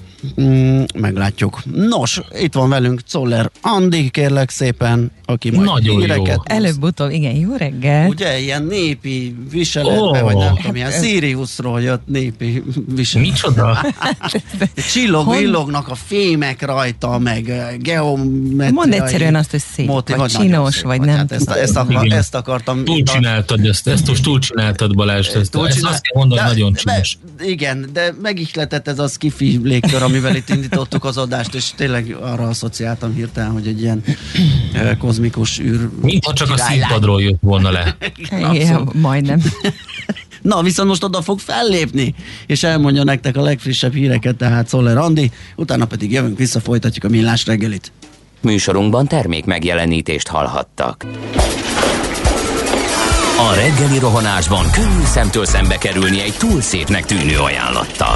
Mm, meglátjuk. Nos, itt van velünk Czoller Andi, kérlek szépen, aki majd Nagyon híreket jó. Előbb-utóbb, igen, jó reggel. Ugye, ilyen népi viseletbe, oh, vagy nem tudom, ilyen Siriusról jött népi viselet. Micsoda? Csillog, Hon... villognak a fémek rajta, meg geometriai. Mondd egyszerűen azt, hogy szép, motiv, vagy csinos, szép, vagy, vagy nem. Hát ezt, ezt, akar, ezt akartam. Túl csináltad ezt, ezt most túl csináltad Balázs, ezt, ezt azt kell mondani, nagyon csinos. igen, de megihletett ez a skifi légkör, amivel itt indítottuk az adást, és tényleg arra asszociáltam hirtelen, hogy egy ilyen kozmikus űr... Mintha csak a színpadról jött volna le. Igen, majdnem. Na, viszont most oda fog fellépni, és elmondja nektek a legfrissebb híreket, tehát Szoller Andi, utána pedig jövünk vissza, folytatjuk a millás reggelit. Műsorunkban termék megjelenítést hallhattak. A reggeli rohanásban könnyű szemtől szembe kerülni egy túl szépnek tűnő ajánlattal.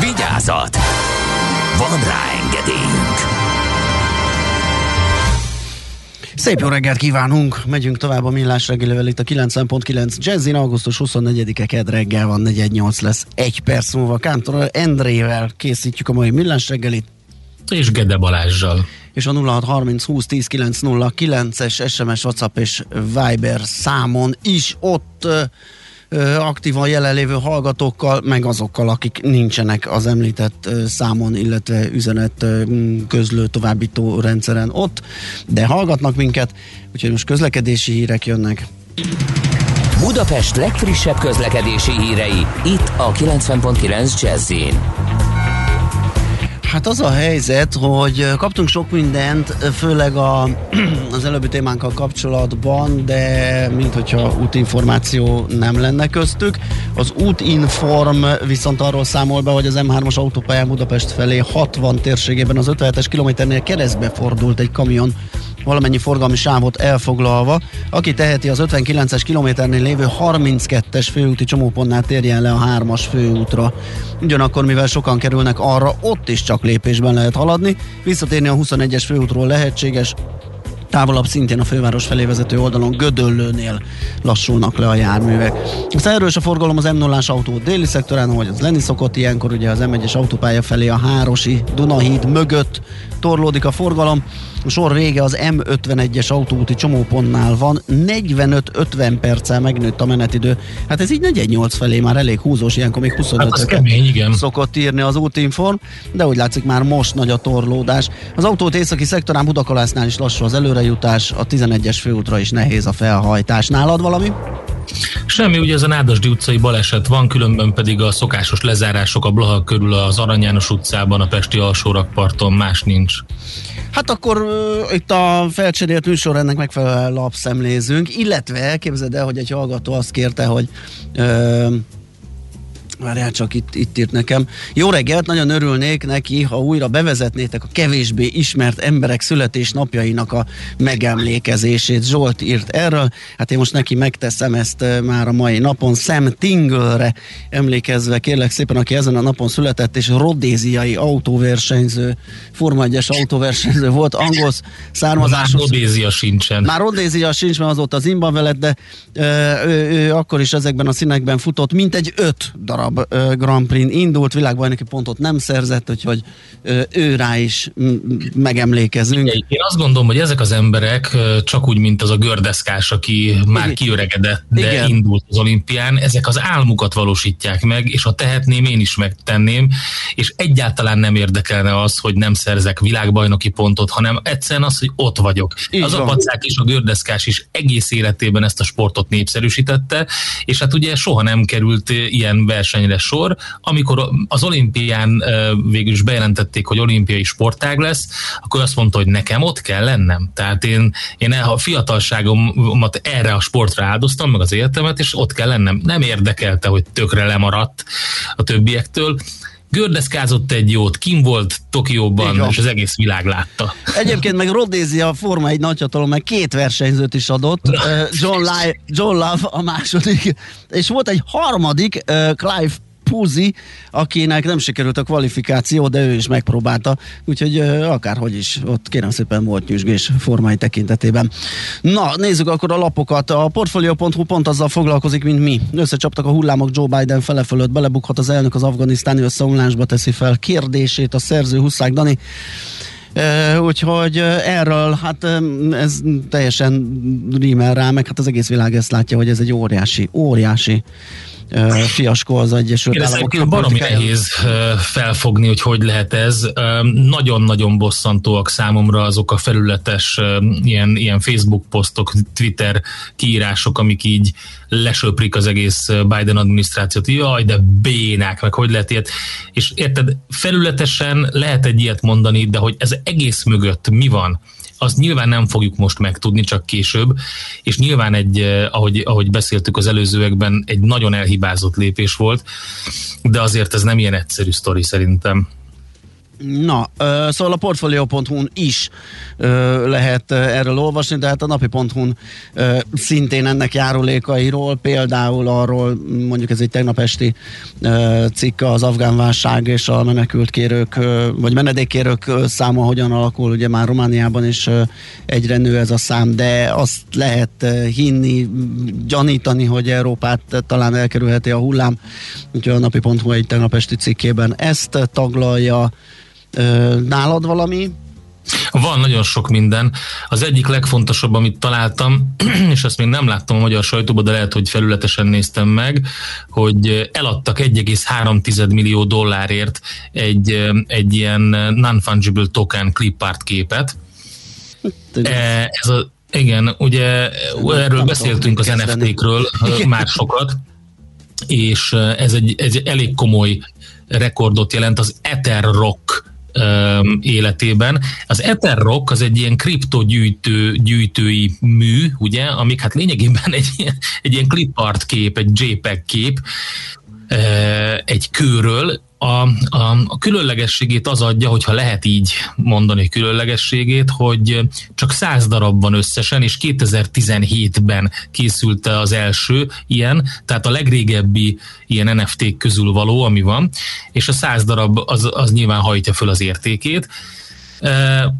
Vigyázat! Van rá engedélyünk! Szép jó reggelt kívánunk! Megyünk tovább a millás reggelivel itt a 90.9 Jazzin. Augusztus 24-e ked reggel van, 418 lesz. Egy perc múlva Kántor Endrével készítjük a mai millás reggelit. És Gede Balázsjal. És a 0630 20 10 909 es SMS, WhatsApp és Viber számon is ott aktívan jelenlévő hallgatókkal, meg azokkal, akik nincsenek az említett számon, illetve üzenet közlő továbbító rendszeren ott, de hallgatnak minket, úgyhogy most közlekedési hírek jönnek. Budapest legfrissebb közlekedési hírei, itt a 90.9 jazz Hát az a helyzet, hogy kaptunk sok mindent, főleg a, az előbbi témánkkal kapcsolatban, de mint hogyha útinformáció nem lenne köztük. Az útinform viszont arról számol be, hogy az M3-as autópályán Budapest felé 60 térségében az 57-es kilométernél keresztbe fordult egy kamion valamennyi forgalmi sávot elfoglalva. Aki teheti az 59-es kilométernél lévő 32-es főúti csomópontnál térjen le a 3-as főútra. Ugyanakkor, mivel sokan kerülnek arra, ott is csak lépésben lehet haladni. Visszatérni a 21-es főútról lehetséges, Távolabb szintén a főváros felé vezető oldalon Gödöllőnél lassulnak le a járművek. Aztán erős a forgalom az m 0 autó déli szektorán, ahogy az lenni szokott, ilyenkor ugye az M1-es autópálya felé a Hárosi Dunahíd mögött torlódik a forgalom. A sor vége az M51-es autóúti csomópontnál van, 45-50 perccel megnőtt a menetidő. Hát ez így 48 felé már elég húzós, ilyenkor még 25 hát kemény, igen. szokott írni az útinform, de úgy látszik már most nagy a torlódás. Az autót északi szektorán Budakalásznál is lassú az előrejutás, a 11-es főútra is nehéz a felhajtás. Nálad valami? Semmi, ugye ez a Nádasdi utcai baleset van, különben pedig a szokásos lezárások a Blaha körül az Arany János utcában, a Pesti alsórakparton, más nincs. Hát akkor uh, itt a felcserélt műsor ennek megfelelően lapszemlézünk, illetve képzeld el, hogy egy hallgató azt kérte, hogy uh, Várjál csak, itt, itt írt nekem. Jó reggelt, nagyon örülnék neki, ha újra bevezetnétek a kevésbé ismert emberek születésnapjainak a megemlékezését. Zsolt írt erről, hát én most neki megteszem ezt már a mai napon. Sam Tingle-re emlékezve, kérlek szépen, aki ezen a napon született, és rodéziai autóversenyző, Forma 1 autóversenyző volt, angol származású. Már rodézia sincsen. Már rodézia sincs, mert azóta az veled, de ö, ő, ő akkor is ezekben a színekben futott, mint egy öt darab darab Grand Prix indult, világbajnoki pontot nem szerzett, úgyhogy ő rá is megemlékezünk. Én azt gondolom, hogy ezek az emberek csak úgy, mint az a gördeszkás, aki már kiöregedett, de Igen. indult az olimpián, ezek az álmukat valósítják meg, és ha tehetném, én is megtenném, és egyáltalán nem érdekelne az, hogy nem szerzek világbajnoki pontot, hanem egyszerűen az, hogy ott vagyok. Így az van. a pacák és a gördeszkás is egész életében ezt a sportot népszerűsítette, és hát ugye soha nem került ilyen verseny versenyre sor, amikor az olimpián végül is bejelentették, hogy olimpiai sportág lesz, akkor azt mondta, hogy nekem ott kell lennem. Tehát én, én a fiatalságomat erre a sportra áldoztam, meg az életemet, és ott kell lennem. Nem érdekelte, hogy tökre lemaradt a többiektől gördeszkázott egy jót, kim volt Tokióban, és az egész világ látta. Egyébként meg Rodézia Forma egy nagyhatalom, meg két versenyzőt is adott. John, Lai, John Love a második, és volt egy harmadik, Clive Puzi, akinek nem sikerült a kvalifikáció, de ő is megpróbálta, úgyhogy akárhogy is, ott kérem szépen volt nyüzsgés formai tekintetében. Na, nézzük akkor a lapokat. A Portfolio.hu pont azzal foglalkozik, mint mi. Összecsaptak a hullámok Joe Biden fele fölött, belebukhat az elnök az afganisztáni összeomlásba teszi fel kérdését a szerző Huszák Dani. Uh, úgyhogy uh, erről, hát um, ez teljesen rímel rá, meg hát az egész világ ezt látja, hogy ez egy óriási, óriási fiaskó az Egyesült Igen, Államok. baromi nehéz felfogni, hogy hogy lehet ez. Nagyon-nagyon bosszantóak számomra azok a felületes ilyen, ilyen Facebook posztok, Twitter kiírások, amik így lesöprik az egész Biden adminisztrációt. Jaj, de bénák, meg hogy lehet ilyet. És érted, felületesen lehet egy ilyet mondani, de hogy ez egész mögött mi van? Azt nyilván nem fogjuk most megtudni, csak később, és nyilván egy, eh, ahogy, ahogy beszéltük az előzőekben, egy nagyon elhibázott lépés volt, de azért ez nem ilyen egyszerű sztori szerintem. Na, szóval a portfolio.hu-n is lehet erről olvasni, de hát a napi.hu-n szintén ennek járulékairól, például arról, mondjuk ez egy tegnap esti cikk az afgán válság és a menekült kérők, vagy menedékkérők száma hogyan alakul, ugye már Romániában is egyre nő ez a szám, de azt lehet hinni, gyanítani, hogy Európát talán elkerülheti a hullám, úgyhogy a napi.hu egy tegnap esti cikkében ezt taglalja, Nálad valami? Van nagyon sok minden. Az egyik legfontosabb, amit találtam, és azt még nem láttam a magyar sajtóban, de lehet, hogy felületesen néztem meg, hogy eladtak 1,3 millió dollárért egy, egy ilyen non-fungible token clipart képet. E, ez a, igen, ugye erről beszéltünk az NFT-kről már sokat, és ez egy, egy elég komoly rekordot jelent az Ether Rock életében. Az Ether Rock az egy ilyen kriptogyűjtő, gyűjtői mű, ugye, amik hát lényegében egy ilyen, egy ilyen clipart kép, egy JPEG kép, egy kőről, a, a, a különlegességét az adja, hogyha lehet így mondani különlegességét, hogy csak száz darab van összesen, és 2017-ben készült az első ilyen, tehát a legrégebbi ilyen NFT közül való, ami van, és a száz darab az, az nyilván hajtja föl az értékét.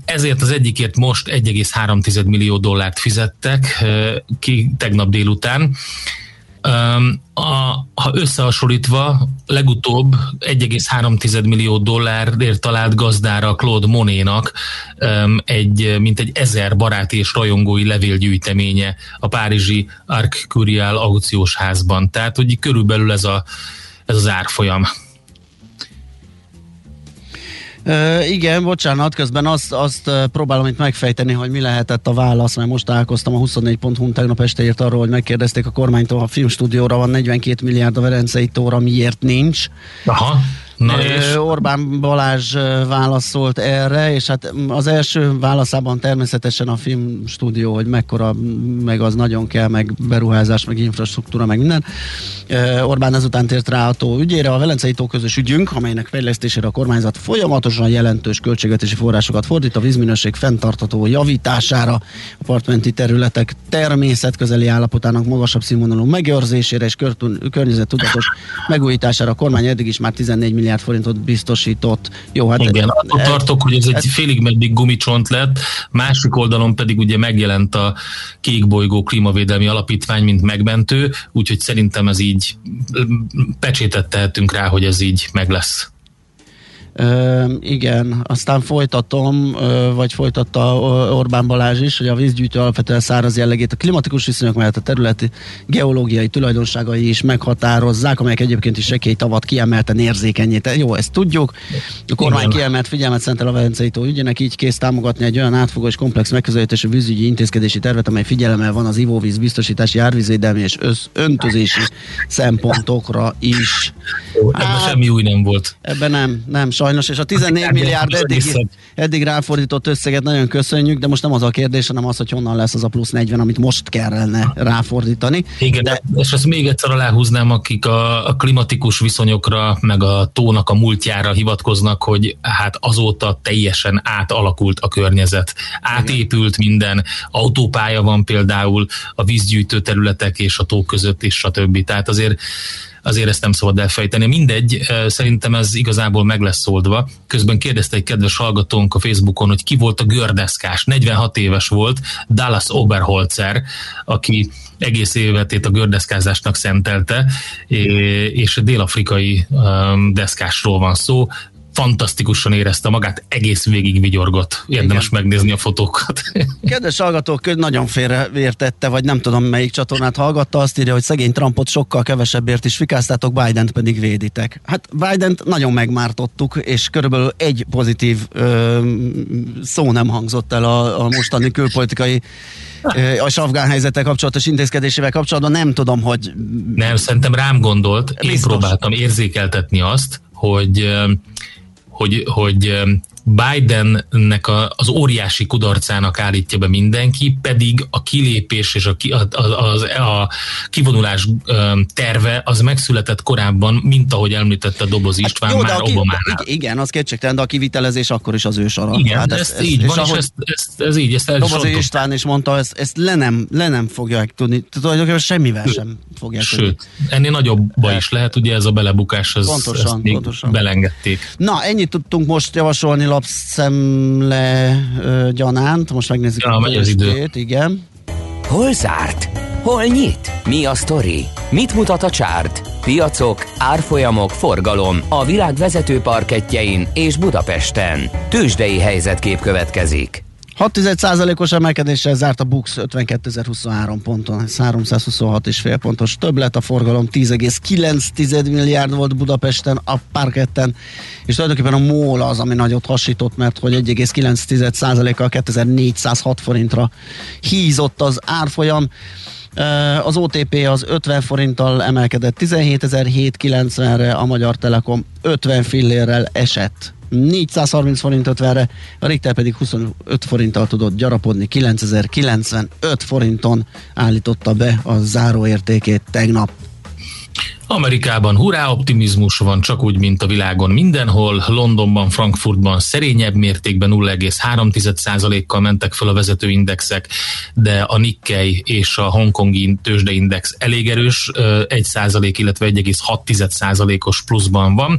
Ezért az egyikért most 1,3 millió dollárt fizettek ki tegnap délután, a, ha összehasonlítva, legutóbb 1,3 millió dollárért talált gazdára Claude Monénak egy, mint egy ezer baráti és rajongói levélgyűjteménye a párizsi Arc Curial aukciós házban. Tehát, hogy körülbelül ez, a, ez az árfolyam. Uh, igen, bocsánat, közben azt, azt próbálom itt megfejteni, hogy mi lehetett a válasz, mert most találkoztam a 24.hu tegnap este írt arról, hogy megkérdezték a kormánytól, a filmstúdióra van 42 milliárd a Verencei tóra, miért nincs. Aha. Na és? Orbán Balázs válaszolt erre, és hát az első válaszában természetesen a filmstúdió, hogy mekkora, meg az nagyon kell, meg beruházás, meg infrastruktúra, meg minden. Orbán ezután tért rá a tó ügyére, a Velencei tó közös ügyünk, amelynek fejlesztésére a kormányzat folyamatosan jelentős költségvetési forrásokat fordít a vízminőség fenntartató javítására, apartmenti területek természetközeli állapotának magasabb színvonalú megőrzésére és környezettudatos megújítására a kormány eddig is már 14 milliárd forintot biztosított. Jó, hát Igen, attól e, tartok, hogy ez egy ez, félig meddig gumicsont lett, másik oldalon pedig ugye megjelent a Kékbolygó Klímavédelmi Alapítvány, mint megmentő, úgyhogy szerintem ez így pecsétet tehetünk rá, hogy ez így meg lesz. Ö, igen, aztán folytatom, ö, vagy folytatta Orbán Balázs is, hogy a vízgyűjtő alapvetően száraz jellegét a klimatikus viszonyok mellett a területi geológiai tulajdonságai is meghatározzák, amelyek egyébként is sekély tavat kiemelten érzékenyé. Jó, ezt tudjuk. A kormány igen. kiemelt figyelmet szentel a Velencei tó ügyének, így kész támogatni egy olyan átfogó és komplex megközelítésű vízügyi intézkedési tervet, amely figyelemmel van az ivóvíz biztosítási, árvízvédelmi és össz, öntözési szempontokra is. Ebben hát, semmi új nem volt. Ebben nem, nem, sajnos, és a 14 hát, milliárd eddig, eddig ráfordított összeget nagyon köszönjük, de most nem az a kérdés, hanem az, hogy honnan lesz az a plusz 40, amit most kellene ráfordítani. Igen, de... és ezt még egyszer aláhúznám, akik a, a klimatikus viszonyokra, meg a tónak a múltjára hivatkoznak, hogy hát azóta teljesen átalakult a környezet. Átépült minden, autópálya van például a vízgyűjtő területek és a tó között is, stb. Tehát azért azért ezt nem szabad elfejteni. Mindegy, szerintem ez igazából meg lesz oldva. Közben kérdezte egy kedves hallgatónk a Facebookon, hogy ki volt a gördeszkás. 46 éves volt, Dallas Oberholzer, aki egész életét a gördeszkázásnak szentelte, és dél-afrikai deszkásról van szó fantasztikusan érezte magát, egész végig vigyorgott. Érdemes Igen. megnézni a fotókat. Kedves hallgatók, nagyon félreértette, vagy nem tudom melyik csatornát hallgatta, azt írja, hogy szegény Trumpot sokkal kevesebbért is fikáztátok, Biden-t pedig véditek. Hát Biden-t nagyon megmártottuk, és körülbelül egy pozitív ö, szó nem hangzott el a, a mostani külpolitikai a afgán helyzettel kapcsolatos intézkedésével kapcsolatban. Nem tudom, hogy... Nem, szerintem rám gondolt. Biztos. Én próbáltam érzékeltetni azt, hogy hogy, hogy Bidennek a, az óriási kudarcának állítja be mindenki, pedig a kilépés és a, a, a, a kivonulás terve az megszületett korábban, mint ahogy említette Doboz hát István hát, jó, már Obamánál. Igen, az kétségtelen, de a kivitelezés akkor is az ő sara. Igen, hát ez, ez, ez, így van, és, és ezt, ezt, ez így, ezt Doboz István is mondta, ezt, ezt le, nem, le nem fogják tudni, tulajdonképpen semmivel sem fogják Sőt, tudni. ennél nagyobb baj is lehet, ugye ez a belebukás, az, pontosan, ezt még pontosan. belengedték. Na, ennyit tudtunk most javasolni lapszemle gyanánt. Most megnézzük ja, a megy az idő. Igen. Hol zárt? Hol nyit? Mi a sztori? Mit mutat a csárt? Piacok, árfolyamok, forgalom a világ vezető parketjein és Budapesten. Tősdei helyzetkép következik. 6%-os emelkedéssel zárt a Bux 52.023 ponton, 326,5 pontos többlet, a forgalom 10,9 milliárd volt Budapesten, a parketten, és tulajdonképpen a MOL az, ami nagyot hasított, mert hogy 1,9%-kal 2406 forintra hízott az árfolyam. Az OTP az 50 forinttal emelkedett 17.790-re, a Magyar Telekom 50 fillérrel esett 430 forint 50-re, a Richter pedig 25 forinttal tudott gyarapodni, 9095 forinton állította be a záróértékét tegnap. Amerikában hurrá optimizmus van, csak úgy, mint a világon mindenhol. Londonban, Frankfurtban szerényebb mértékben 0,3%-kal mentek fel a vezetőindexek, de a Nikkei és a Hongkongi tőzsdeindex elég erős, 1%, illetve 1,6%-os pluszban van,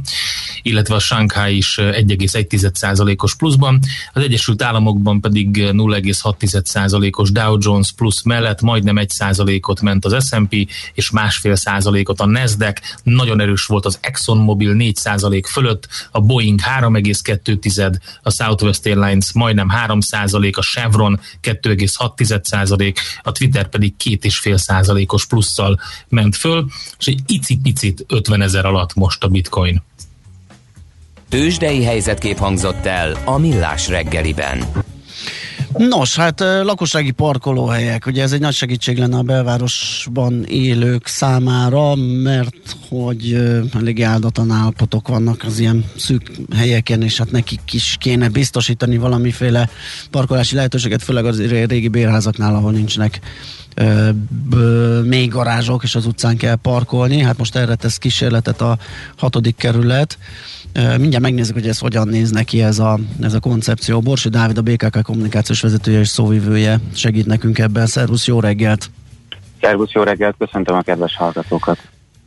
illetve a Shanghai is 1,1%-os pluszban. Az Egyesült Államokban pedig 0,6%-os Dow Jones plusz mellett majdnem 1%-ot ment az S&P, és másfél százalékot a Nasdaq, Nasdaq, nagyon erős volt az ExxonMobil 4% fölött, a Boeing 3,2, a Southwest Airlines majdnem 3%, a Chevron 2,6%, a Twitter pedig 2,5%-os plusszal ment föl, és egy icipicit 50 ezer alatt most a bitcoin. Tőzsdei helyzetkép hangzott el a Millás reggeliben. Nos, hát lakossági parkolóhelyek, ugye ez egy nagy segítség lenne a belvárosban élők számára, mert hogy elég áldatlan állapotok vannak az ilyen szűk helyeken, és hát nekik is kéne biztosítani valamiféle parkolási lehetőséget, főleg az régi bérházaknál, ahol nincsenek még garázsok, és az utcán kell parkolni. Hát most erre tesz kísérletet a hatodik kerület. Mindjárt megnézzük, hogy ez hogyan néz neki ez a, ez a koncepció. Borsi Dávid, a BKK kommunikációs vezetője és szóvivője segít nekünk ebben. Szervusz, jó reggelt! Szervusz, jó reggelt! Köszöntöm a kedves hallgatókat!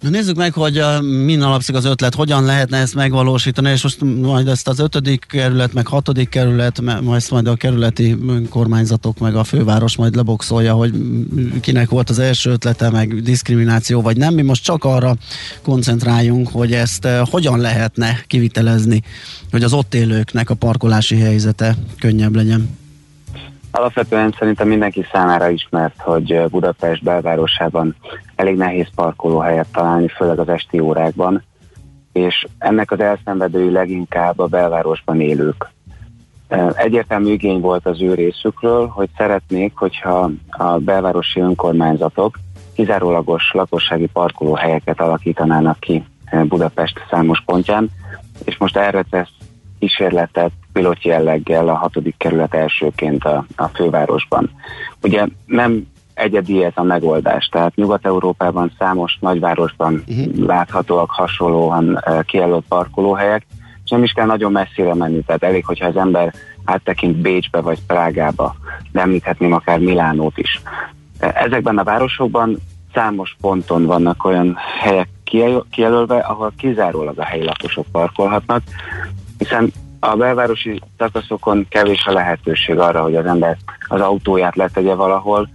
Na nézzük meg, hogy min alapszik az ötlet, hogyan lehetne ezt megvalósítani, és most majd ezt az ötödik kerület, meg hatodik kerület, majd ezt majd a kerületi önkormányzatok, meg a főváros majd leboxolja, hogy kinek volt az első ötlete, meg diszkrimináció, vagy nem. Mi most csak arra koncentráljunk, hogy ezt hogyan lehetne kivitelezni, hogy az ott élőknek a parkolási helyzete könnyebb legyen. Alapvetően szerintem mindenki számára ismert, hogy Budapest belvárosában elég nehéz parkolóhelyet találni, főleg az esti órákban, és ennek az elszenvedői leginkább a belvárosban élők. Egyértelmű igény volt az ő részükről, hogy szeretnék, hogyha a belvárosi önkormányzatok kizárólagos lakossági parkolóhelyeket alakítanának ki Budapest számos pontján, és most erre tesz kísérletet pilot jelleggel a hatodik kerület elsőként a, a fővárosban. Ugye nem egyedi ez a megoldás, tehát Nyugat-Európában számos nagyvárosban uh-huh. láthatóak hasonlóan kijelölt parkolóhelyek, és nem is kell nagyon messzire menni, tehát elég, hogyha az ember áttekint Bécsbe vagy Prágába, de említhetném akár Milánót is. Ezekben a városokban számos ponton vannak olyan helyek, kijelölve, ahol kizárólag a helyi lakosok parkolhatnak, hiszen a belvárosi szakaszokon kevés a lehetőség arra, hogy az ember az autóját letegye valahol,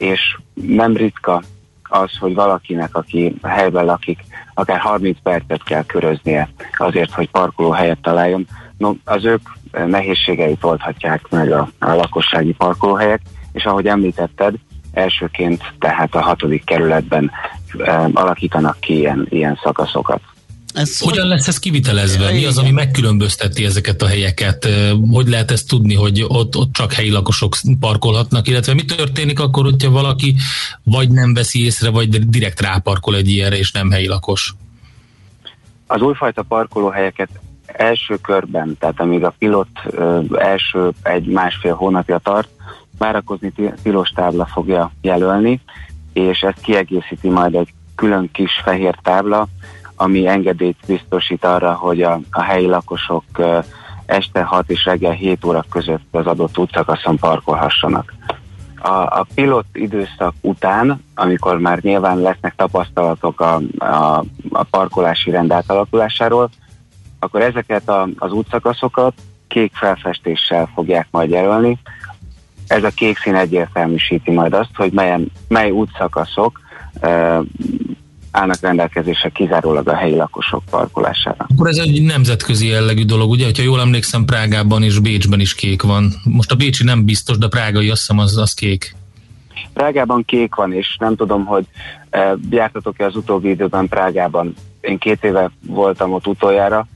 és nem ritka az, hogy valakinek, aki helyben lakik, akár 30 percet kell köröznie azért, hogy parkolóhelyet találjon. No, az ők nehézségeit oldhatják meg a, a lakossági parkolóhelyek, és ahogy említetted, elsőként tehát a hatodik kerületben e, alakítanak ki ilyen, ilyen szakaszokat. Ez Hogyan lesz ez kivitelezve? Mi az, ami megkülönbözteti ezeket a helyeket? Hogy lehet ezt tudni, hogy ott, ott csak helyi lakosok parkolhatnak, illetve mi történik akkor, hogyha valaki vagy nem veszi észre, vagy direkt ráparkol egy ilyenre, és nem helyi lakos? Az újfajta parkolóhelyeket első körben, tehát amíg a pilot első egy másfél hónapja tart, várakozni tilos tábla fogja jelölni, és ezt kiegészíti majd egy külön kis fehér tábla, ami engedélyt biztosít arra, hogy a, a helyi lakosok este 6 és reggel 7 óra között az adott útszakaszon parkolhassanak. A, a pilot időszak után, amikor már nyilván lesznek tapasztalatok a, a, a parkolási rend átalakulásáról, akkor ezeket a, az útszakaszokat kék felfestéssel fogják majd jelölni. Ez a kék szín egyértelműsíti majd azt, hogy melyen, mely útszakaszok állnak rendelkezésre kizárólag a helyi lakosok parkolására. Akkor ez egy nemzetközi jellegű dolog, ugye? Ha jól emlékszem, Prágában és Bécsben is kék van. Most a Bécsi nem biztos, de Prágai azt hiszem az, az kék. Prágában kék van, és nem tudom, hogy e, jártatok-e az utóbbi időben Prágában. Én két éve voltam ott utoljára,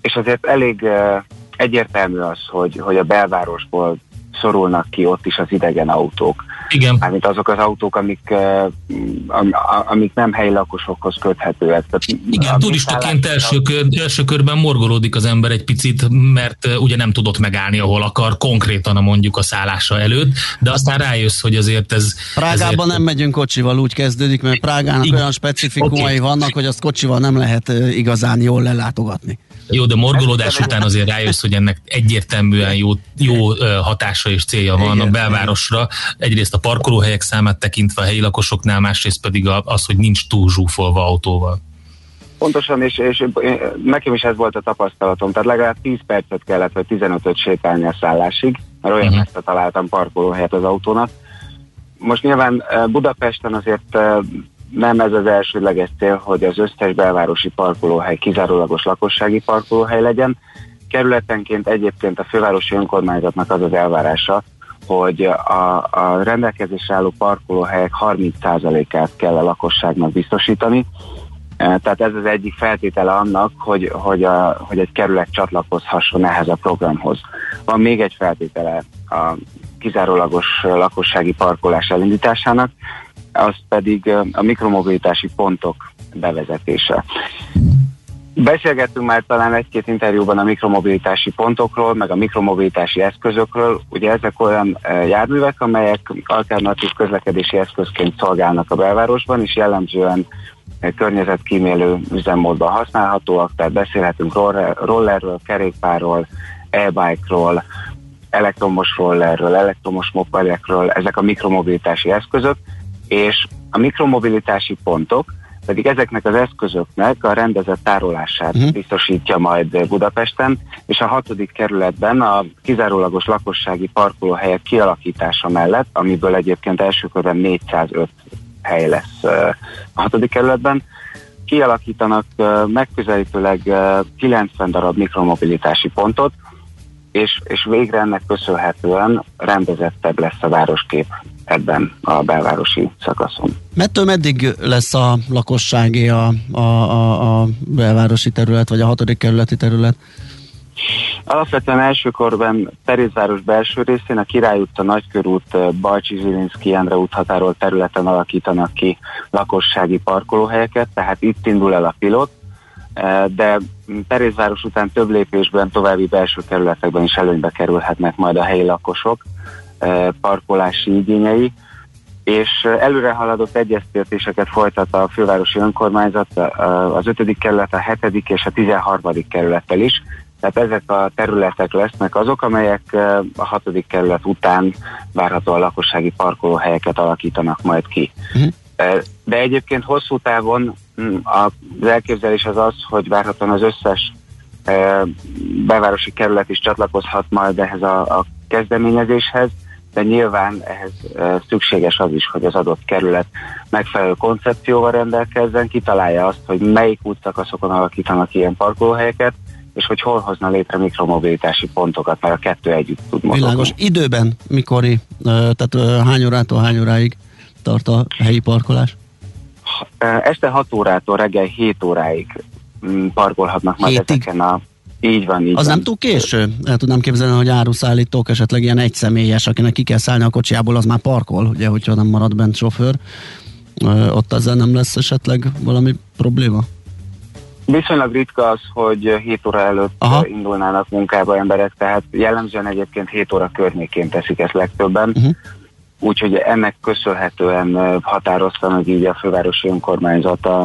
és azért elég e, egyértelmű az, hogy, hogy a belvárosból szorulnak ki ott is az idegen autók. Igen. Mármint azok az autók, amik, amik nem helyi lakosokhoz köthetőek. Tehát Igen, turistaként első, kör, első körben morgolódik az ember egy picit, mert ugye nem tudott megállni, ahol akar, konkrétan a mondjuk a szállása előtt, de aztán rájössz, hogy azért ez... Prágában ezért... nem megyünk kocsival, úgy kezdődik, mert Prágának Igen. olyan specifikumai okay. vannak, hogy azt kocsival nem lehet igazán jól lelátogatni. Jó, de morgolódás után azért rájössz, hogy ennek egyértelműen jó, jó hatása és célja van Igen. a belvárosra. Egyrészt a parkolóhelyek számát tekintve a helyi lakosoknál, másrészt pedig az, hogy nincs túl zsúfolva autóval. Pontosan, és, és nekem is ez volt a tapasztalatom, tehát legalább 10 percet kellett, vagy 15-öt sétálni a szállásig, mert olyan uh-huh. messze találtam parkolóhelyet az autónak. Most nyilván Budapesten azért nem ez az elsődleges cél, hogy az összes belvárosi parkolóhely kizárólagos lakossági parkolóhely legyen. Kerületenként egyébként a fővárosi önkormányzatnak az az elvárása, hogy a, a rendelkezésre álló parkolóhelyek 30%-át kell a lakosságnak biztosítani. E, tehát ez az egyik feltétele annak, hogy, hogy, a, hogy egy kerület csatlakozhasson ehhez a programhoz. Van még egy feltétele a kizárólagos lakossági parkolás elindításának, az pedig a mikromobilitási pontok bevezetése. Beszélgettünk már talán egy-két interjúban a mikromobilitási pontokról, meg a mikromobilitási eszközökről. Ugye ezek olyan járművek, amelyek alternatív közlekedési eszközként szolgálnak a belvárosban, és jellemzően környezetkímélő üzemmódban használhatóak, tehát beszélhetünk rollerről, kerékpárról, e-bike-ról, elektromos rollerről, elektromos mopedekről, ezek a mikromobilitási eszközök, és a mikromobilitási pontok pedig ezeknek az eszközöknek a rendezett tárolását uh-huh. biztosítja majd Budapesten, és a hatodik kerületben a kizárólagos lakossági parkolóhelyek kialakítása mellett, amiből egyébként első körben 405 hely lesz a hatodik kerületben, kialakítanak megközelítőleg 90 darab mikromobilitási pontot, és, és végre ennek köszönhetően rendezettebb lesz a városkép ebben a belvárosi szakaszon. Mettől meddig lesz a lakossági a, a, a, a belvárosi terület, vagy a hatodik kerületi terület? Alapvetően elsőkorban Terézváros belső részén a Király utca, Nagykörút, Balcsi Zsilinszki, Endre út határolt területen alakítanak ki lakossági parkolóhelyeket, tehát itt indul el a pilot, de Terézváros után több lépésben további belső kerületekben is előnybe kerülhetnek majd a helyi lakosok parkolási igényei, és előre haladott egyeztetéseket folytat a fővárosi önkormányzat az 5. kerület, a 7. és a 13. kerülettel is. Tehát ezek a területek lesznek azok, amelyek a 6. kerület után várható a lakossági parkolóhelyeket alakítanak majd ki. Uh-huh. De egyébként hosszú távon az elképzelés az az, hogy várhatóan az összes bevárosi kerület is csatlakozhat majd ehhez a, a kezdeményezéshez, de nyilván ehhez szükséges az is, hogy az adott kerület megfelelő koncepcióval rendelkezzen, kitalálja azt, hogy melyik útszakaszokon alakítanak ilyen parkolóhelyeket, és hogy hol hozna létre mikromobilitási pontokat, mert a kettő együtt tud mozogni. Világos. Időben mikori, tehát hány órától hány óráig tart a helyi parkolás? Este 6 órától reggel 7 óráig mm, parkolhatnak majd Hétig? ezeken a így van, így Az van. nem túl késő? El tudnám képzelni, hogy áruszállítók esetleg ilyen egyszemélyes, akinek ki kell szállni a kocsiából, az már parkol, ugye, hogyha nem marad bent sofőr. Ott ezzel nem lesz esetleg valami probléma? Viszonylag ritka az, hogy 7 óra előtt Aha. indulnának munkába emberek, tehát jellemzően egyébként 7 óra környékén teszik ezt legtöbben. Uh-huh. Úgyhogy ennek köszönhetően határozta meg így a fővárosi önkormányzat a,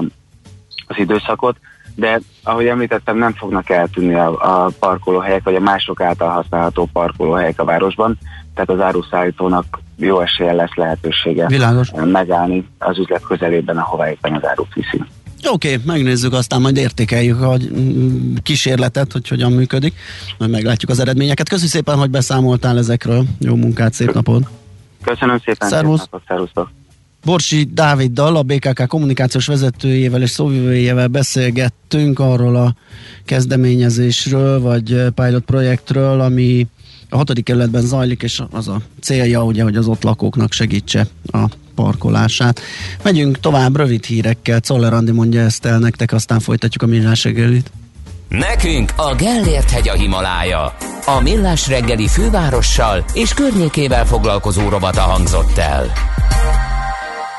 az időszakot de ahogy említettem, nem fognak eltűnni a, a parkolóhelyek, vagy a mások által használható parkolóhelyek a városban, tehát az áruszállítónak jó eséllyel lesz lehetősége Világos. megállni az üzlet közelében, ahová éppen az árut viszi. Oké, okay, megnézzük, aztán majd értékeljük a kísérletet, hogy hogyan működik, majd meglátjuk az eredményeket. Köszönöm szépen, hogy beszámoltál ezekről. Jó munkát, szép napot! Köszönöm szépen, Szervusz. szép napot, szervusztok! Borsi Dáviddal, a BKK kommunikációs vezetőjével és szóvivőjével beszélgettünk arról a kezdeményezésről, vagy pilot projektről, ami a hatodik kerületben zajlik, és az a célja, ugye, hogy az ott lakóknak segítse a parkolását. Megyünk tovább rövid hírekkel, Czoller Andi mondja ezt el nektek, aztán folytatjuk a millás reggelit. Nekünk a Gellért hegy a Himalája. A millás reggeli fővárossal és környékével foglalkozó robata hangzott el.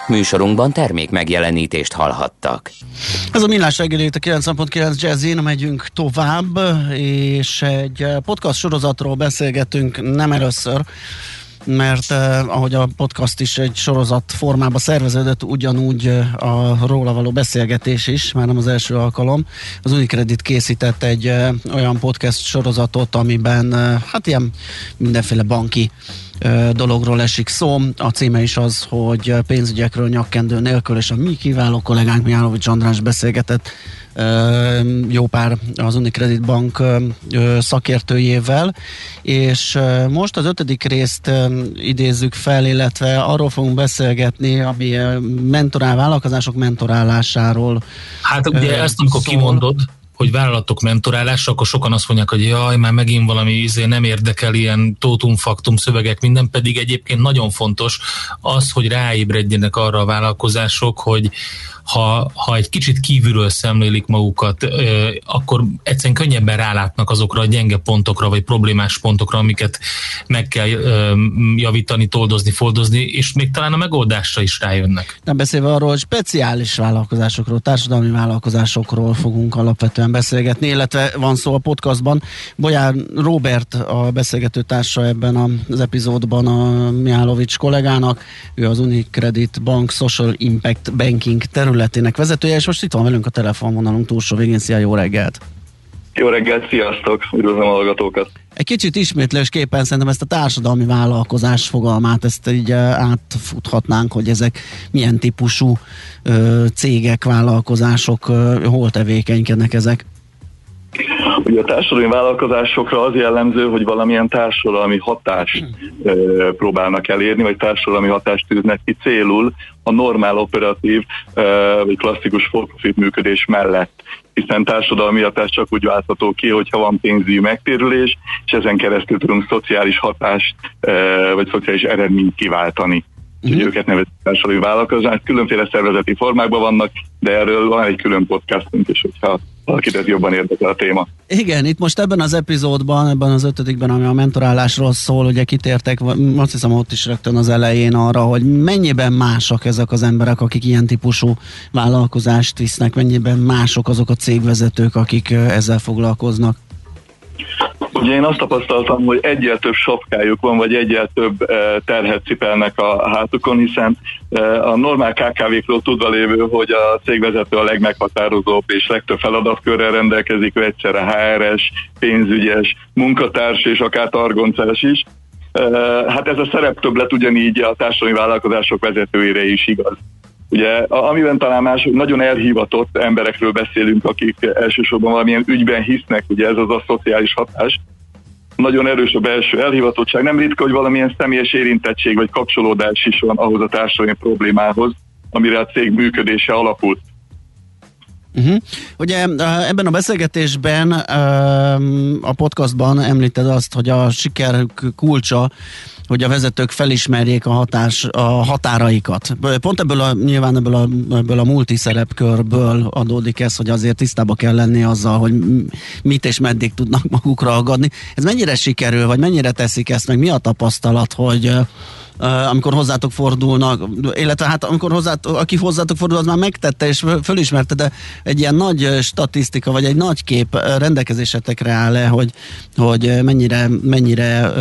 Műsorunkban termék megjelenítést hallhattak. Ez a Millás reggeli, a 9.9 Jazzin, megyünk tovább, és egy podcast sorozatról beszélgetünk nem először, mert eh, ahogy a podcast is egy sorozat formába szerveződött, ugyanúgy eh, a róla való beszélgetés is, már nem az első alkalom. Az Unicredit készített egy eh, olyan podcast sorozatot, amiben eh, hát ilyen mindenféle banki dologról esik szó. A címe is az, hogy pénzügyekről nyakkendő nélkül, és a mi kiváló kollégánk Mijálovics András beszélgetett jó pár az Unicredit Bank szakértőjével, és most az ötödik részt idézzük fel, illetve arról fogunk beszélgetni, ami mentorál, vállalkozások mentorálásáról. Hát ugye ezt amikor szól. kimondod, hogy vállalatok mentorálása, akkor sokan azt mondják, hogy jaj, már megint valami izé nem érdekel ilyen tótum-faktum szövegek, minden pedig egyébként nagyon fontos az, hogy ráébredjenek arra a vállalkozások, hogy ha, ha egy kicsit kívülről szemlélik magukat, akkor egyszerűen könnyebben rálátnak azokra a gyenge pontokra, vagy problémás pontokra, amiket meg kell javítani, toldozni, foldozni, és még talán a megoldásra is rájönnek. Nem beszélve arról, hogy speciális vállalkozásokról, társadalmi vállalkozásokról fogunk alapvetően beszélgetni, illetve van szó a podcastban. Bolyár Robert a beszélgető társa ebben az epizódban a Mihálovics kollégának, ő az Unicredit Bank Social Impact Banking terület területének vezetője, és most itt van velünk a telefonvonalunk túlsó végén. Szia, jó reggelt! Jó reggelt, sziasztok! Üdvözlöm a hallgatókat! Egy kicsit ismétlésképpen szerintem ezt a társadalmi vállalkozás fogalmát, ezt így átfuthatnánk, hogy ezek milyen típusú ö, cégek, vállalkozások, ö, hol tevékenykednek ezek? Ugye a társadalmi vállalkozásokra az jellemző, hogy valamilyen társadalmi hatást e, próbálnak elérni, vagy társadalmi hatást tűznek ki célul a normál operatív e, vagy klasszikus for-profit működés mellett hiszen társadalmi hatás csak úgy váltható ki, hogyha van pénzügyi megtérülés, és ezen keresztül tudunk szociális hatást vagy szociális eredményt kiváltani. Uh-huh. őket nevezik társadalmi vállalkozás. Különféle szervezeti formákban vannak, de erről van egy külön podcastunk is, hogyha valakit ez jobban érdekel a téma. Igen, itt most ebben az epizódban, ebben az ötödikben, ami a mentorálásról szól, ugye kitértek, azt hiszem ott is rögtön az elején arra, hogy mennyiben mások ezek az emberek, akik ilyen típusú vállalkozást visznek, mennyiben mások azok a cégvezetők, akik ezzel foglalkoznak. Ugye én azt tapasztaltam, hogy egyel több sapkájuk van, vagy egyel több eh, terhet cipelnek a hátukon, hiszen eh, a normál KKV-król tudva lévő, hogy a cégvezető a legmeghatározóbb és legtöbb feladatkörrel rendelkezik, ő egyszerre HRS, pénzügyes, munkatárs és akár targoncás is. Eh, hát ez a szereptöbblet ugyanígy a társadalmi vállalkozások vezetőire is igaz. Ugye, amiben talán más, nagyon elhivatott emberekről beszélünk, akik elsősorban valamilyen ügyben hisznek, ugye ez az a szociális hatás, nagyon erős a belső elhivatottság. Nem ritka, hogy valamilyen személyes érintettség vagy kapcsolódás is van ahhoz a társadalmi problémához, amire a cég működése alapult. Uh-huh. Ugye ebben a beszélgetésben, a podcastban említed azt, hogy a siker kulcsa, hogy a vezetők felismerjék a, hatás, a határaikat. Pont ebből a, nyilván ebből a, ebből a multiszerepkörből adódik ez, hogy azért tisztába kell lenni azzal, hogy mit és meddig tudnak magukra agadni. Ez mennyire sikerül, vagy mennyire teszik ezt, meg mi a tapasztalat, hogy amikor hozzátok fordulnak, illetve hát amikor hozzátok, aki hozzátok fordul, az már megtette és fölismerte, de egy ilyen nagy statisztika, vagy egy nagy kép rendelkezésetekre áll le, hogy, hogy mennyire, mennyire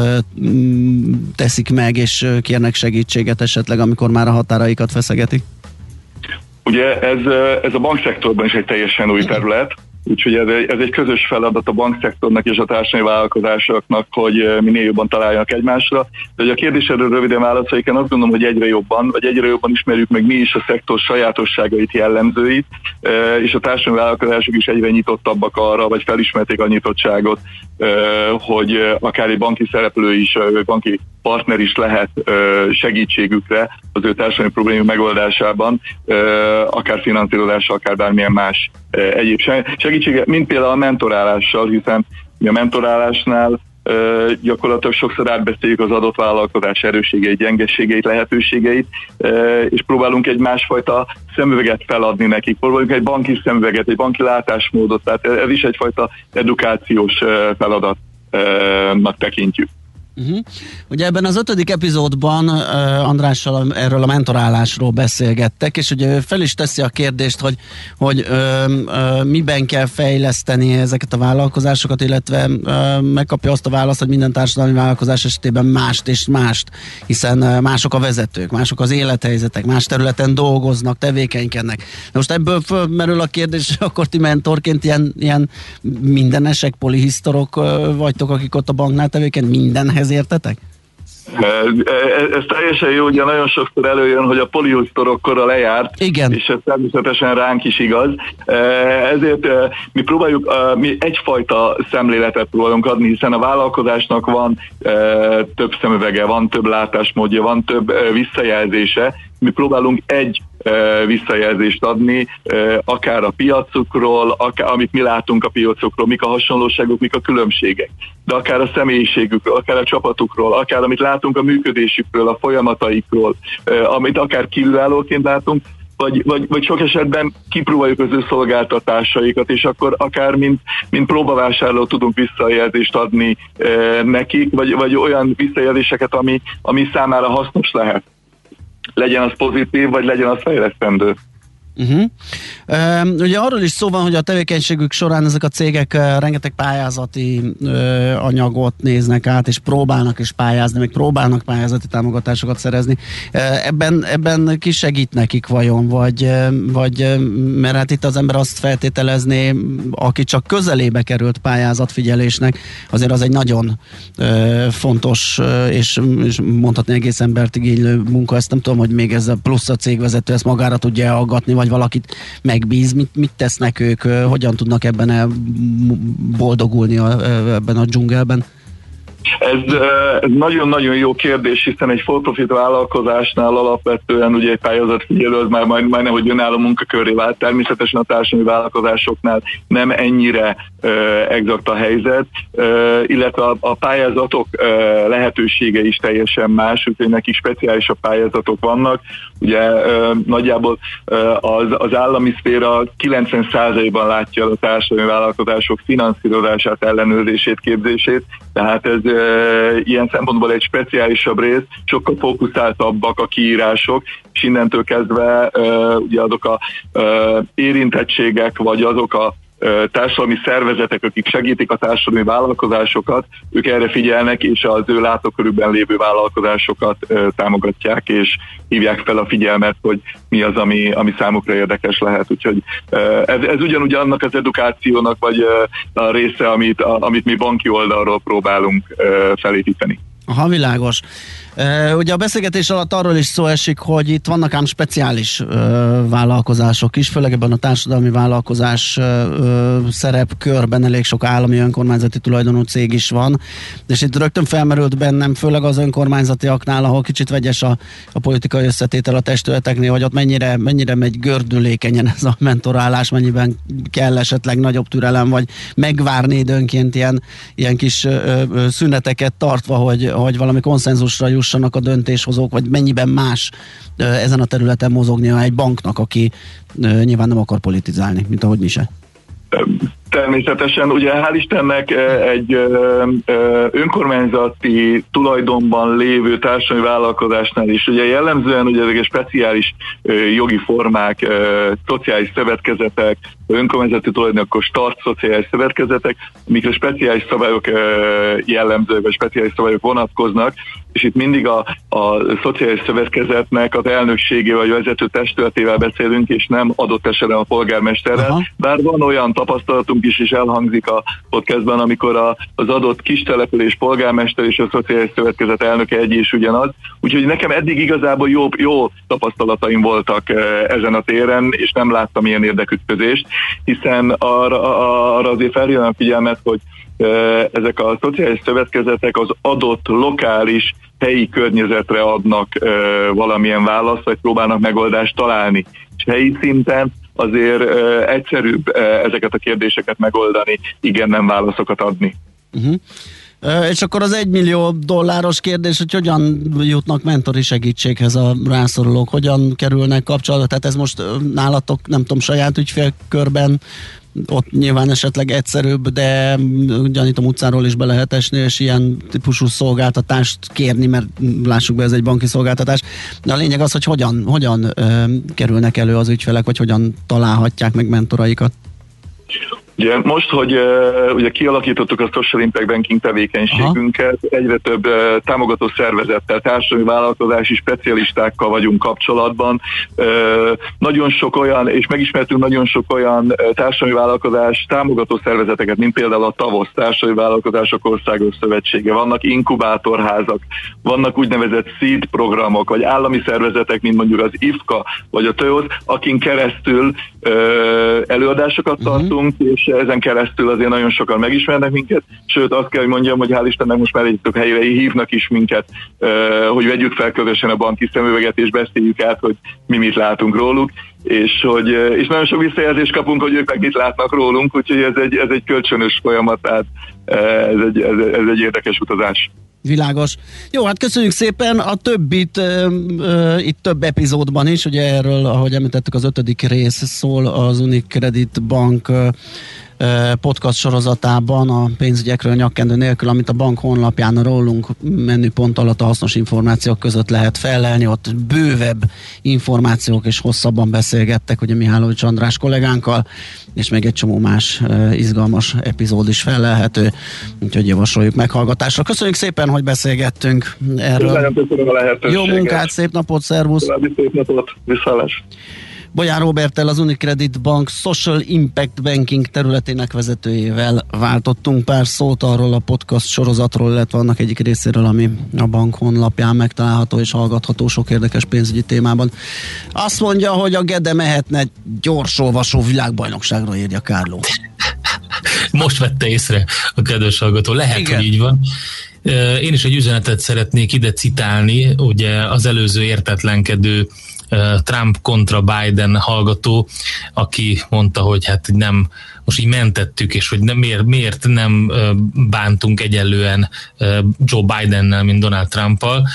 teszik meg, és kérnek segítséget esetleg, amikor már a határaikat feszegetik? Ugye ez, ez a bankszektorban is egy teljesen új terület, Úgyhogy ez egy, ez egy közös feladat a bankszektornak és a társadalmi vállalkozásoknak, hogy eh, minél jobban találjanak egymásra. De hogy a kérdésedről röviden válaszoljuk, én azt gondolom, hogy egyre jobban, vagy egyre jobban ismerjük meg mi is a szektor sajátosságait, jellemzőit, eh, és a társadalmi vállalkozások is egyre nyitottabbak arra, vagy felismerték a nyitottságot, eh, hogy akár egy banki szereplő is, banki partner is lehet segítségükre az ő társadalmi problémák megoldásában, akár finanszírozással, akár bármilyen más egyéb segítsége, mint például a mentorálással, hiszen a mentorálásnál gyakorlatilag sokszor átbeszéljük az adott vállalkozás erősségeit, gyengeségeit, lehetőségeit, és próbálunk egy másfajta szemüveget feladni nekik, próbálunk egy banki szemüveget, egy banki látásmódot, tehát ez is egyfajta edukációs feladatnak tekintjük. Uh-huh. Ugye ebben az ötödik epizódban uh, Andrással erről a mentorálásról beszélgettek, és ugye fel is teszi a kérdést, hogy, hogy uh, uh, miben kell fejleszteni ezeket a vállalkozásokat, illetve uh, megkapja azt a választ, hogy minden társadalmi vállalkozás esetében mást és mást, hiszen uh, mások a vezetők, mások az élethelyzetek, más területen dolgoznak, tevékenykednek. Most ebből fölmerül a kérdés, akkor ti mentorként ilyen, ilyen mindenesek, polihisztorok uh, vagytok, akik ott a banknál tevékeny, mindenhez ehhez értetek? Ez teljesen jó, ugye nagyon sokszor előjön, hogy a poliusztorokkora lejárt, Igen. és ez természetesen ránk is igaz. Ezért mi próbáljuk, mi egyfajta szemléletet próbálunk adni, hiszen a vállalkozásnak van több szemüvege, van több látásmódja, van több visszajelzése, mi próbálunk egy visszajelzést adni, akár a piacukról, akár, amit mi látunk a piacokról, mik a hasonlóságok, mik a különbségek, de akár a személyiségükről, akár a csapatukról, akár amit látunk a működésükről, a folyamataikról, amit akár kívülállóként látunk, vagy, vagy, vagy sok esetben kipróbáljuk az ő szolgáltatásaikat, és akkor akár mint, mint próbavásárló tudunk visszajelzést adni e, nekik, vagy, vagy olyan visszajelzéseket, ami, ami számára hasznos lehet legyen az pozitív, vagy legyen az fejlesztendő. Uh-huh. Uh, ugye arról is szó van, hogy a tevékenységük során ezek a cégek rengeteg pályázati anyagot néznek át, és próbálnak is pályázni, meg próbálnak pályázati támogatásokat szerezni. Ebben, ebben ki segít nekik vajon, vagy, vagy mert hát itt az ember azt feltételezné, aki csak közelébe került pályázatfigyelésnek, azért az egy nagyon fontos és, és mondhatni egész embert igénylő munka. Ezt nem tudom, hogy még ez a plusz a cégvezető ezt magára tudja aggatni, vagy vagy valakit megbíz, mit, mit tesznek ők, hogyan tudnak ebben boldogulni a, ebben a dzsungelben? Ez, nagyon-nagyon jó kérdés, hiszen egy for-profit vállalkozásnál alapvetően ugye egy pályázatfigyelő az már majd, majdnem, hogy önálló munkaköré vált. Természetesen a társadalmi vállalkozásoknál nem ennyire uh, exakt a helyzet, uh, illetve a, a pályázatok uh, lehetősége is teljesen más, úgyhogy nekik speciálisabb pályázatok vannak. Ugye uh, nagyjából uh, az, az állami szféra 90%-ban látja a társadalmi vállalkozások finanszírozását, ellenőrzését, képzését, tehát ez ilyen szempontból egy speciálisabb rész, sokkal fókuszáltabbak a kiírások, és innentől kezdve ugye azok a érintettségek, vagy azok a társadalmi szervezetek, akik segítik a társadalmi vállalkozásokat, ők erre figyelnek, és az ő látókörükben lévő vállalkozásokat támogatják, és hívják fel a figyelmet, hogy mi az, ami, ami számukra érdekes lehet. Úgyhogy ez, ez ugyanúgy annak az edukációnak, vagy a része, amit, amit mi banki oldalról próbálunk felépíteni. Aha, világos. Ugye a beszélgetés alatt arról is szó esik, hogy itt vannak ám speciális vállalkozások is, főleg ebben a társadalmi vállalkozás szerepkörben elég sok állami önkormányzati tulajdonú cég is van, és itt rögtön felmerült bennem, főleg az önkormányzatiaknál, ahol kicsit vegyes a, a politikai összetétel a testületeknél, hogy ott mennyire, mennyire megy gördülékenyen ez a mentorálás, mennyiben kell esetleg nagyobb türelem, vagy megvárni időnként ilyen, ilyen kis szüneteket tartva, hogy, hogy valami konszenzusra jussanak a döntéshozók, vagy mennyiben más ezen a területen mozognia egy banknak, aki nyilván nem akar politizálni, mint ahogy mi se. Természetesen, ugye hál' Istennek egy önkormányzati tulajdonban lévő társadalmi vállalkozásnál is, ugye jellemzően ugye ezek speciális jogi formák, szociális szövetkezetek, önkormányzati tulajdonokos start szociális szövetkezetek, amikre speciális szabályok jellemzők, vagy speciális szabályok vonatkoznak, és itt mindig a, a szociális szövetkezetnek az elnökségével vagy vezető testületével beszélünk, és nem adott esetben a polgármesterrel. Aha. Bár van olyan tapasztalatunk is, és elhangzik a podcastban, amikor a, az adott kis település polgármester és a szociális szövetkezet elnöke egy és ugyanaz. Úgyhogy nekem eddig igazából jó, jó tapasztalataim voltak ezen a téren, és nem láttam ilyen érdekütközést, hiszen arra, arra azért felhívnám figyelmet, hogy ezek a szociális szövetkezetek az adott lokális helyi környezetre adnak valamilyen választ, vagy próbálnak megoldást találni. És helyi szinten azért egyszerűbb ezeket a kérdéseket megoldani, igen, nem válaszokat adni. Uh-huh. És akkor az egymillió dolláros kérdés, hogy hogyan jutnak mentori segítséghez a rászorulók, hogyan kerülnek kapcsolatba, tehát ez most nálatok, nem tudom, saját ügyfélkörben ott nyilván esetleg egyszerűbb, de gyanítom utcáról is be lehet esni, és ilyen típusú szolgáltatást kérni, mert lássuk be, ez egy banki szolgáltatás. De a lényeg az, hogy hogyan, hogyan ö, kerülnek elő az ügyfelek, vagy hogyan találhatják meg mentoraikat. Ugye most, hogy uh, ugye kialakítottuk a Social Impact Banking tevékenységünket, Aha. egyre több uh, támogató szervezettel, társadalmi vállalkozási specialistákkal vagyunk kapcsolatban. Uh, nagyon sok olyan, és megismertünk nagyon sok olyan társadalmi vállalkozás támogató szervezeteket, mint például a TAVOSZ, Társadalmi Vállalkozások Országos Szövetsége. Vannak inkubátorházak, vannak úgynevezett seed programok, vagy állami szervezetek, mint mondjuk az IFKA, vagy a TÖOZ, akin keresztül előadásokat uh-huh. tartunk, és ezen keresztül azért nagyon sokan megismernek minket, sőt azt kell, hogy mondjam, hogy hál' Istennek most már egy több helyre hívnak is minket, hogy vegyük fel közösen a banki szemüveget, és beszéljük át, hogy mi mit látunk róluk, és, hogy, és nagyon sok visszajelzést kapunk, hogy ők meg mit látnak rólunk, úgyhogy ez egy, ez egy kölcsönös folyamat, tehát ez egy, ez, ez egy érdekes utazás. Világos. Jó, hát köszönjük szépen. A többit ö, ö, itt több epizódban is, ugye erről, ahogy említettük, az ötödik rész szól az Unicredit Bank ö, podcast sorozatában a pénzügyekről nyakkendő nélkül, amit a bank honlapján a rólunk menüpont alatt a hasznos információk között lehet felelni, ott bővebb információk és hosszabban beszélgettek, ugye Mihálovics András kollégánkkal, és még egy csomó más izgalmas epizód is felelhető, úgyhogy javasoljuk meghallgatásra. Köszönjük szépen, hogy beszélgettünk erről. Jó munkát, szép napot, szervusz! Szép napot, viszállás! Bolyán Robertel az Unicredit Bank Social Impact Banking területének vezetőjével váltottunk pár szót arról a podcast sorozatról, illetve annak egyik részéről, ami a bank honlapján megtalálható és hallgatható sok érdekes pénzügyi témában. Azt mondja, hogy a Gede mehetne gyorsolvasó világbajnokságra, írja Kárló. Most vette észre a kedves hallgató. Lehet, Igen. hogy így van. Én is egy üzenetet szeretnék ide citálni, ugye az előző értetlenkedő Trump kontra Biden hallgató, aki mondta, hogy hát nem most így mentettük, és hogy nem, miért, miért nem bántunk egyenlően Joe Bidennel, mint Donald Trumpal.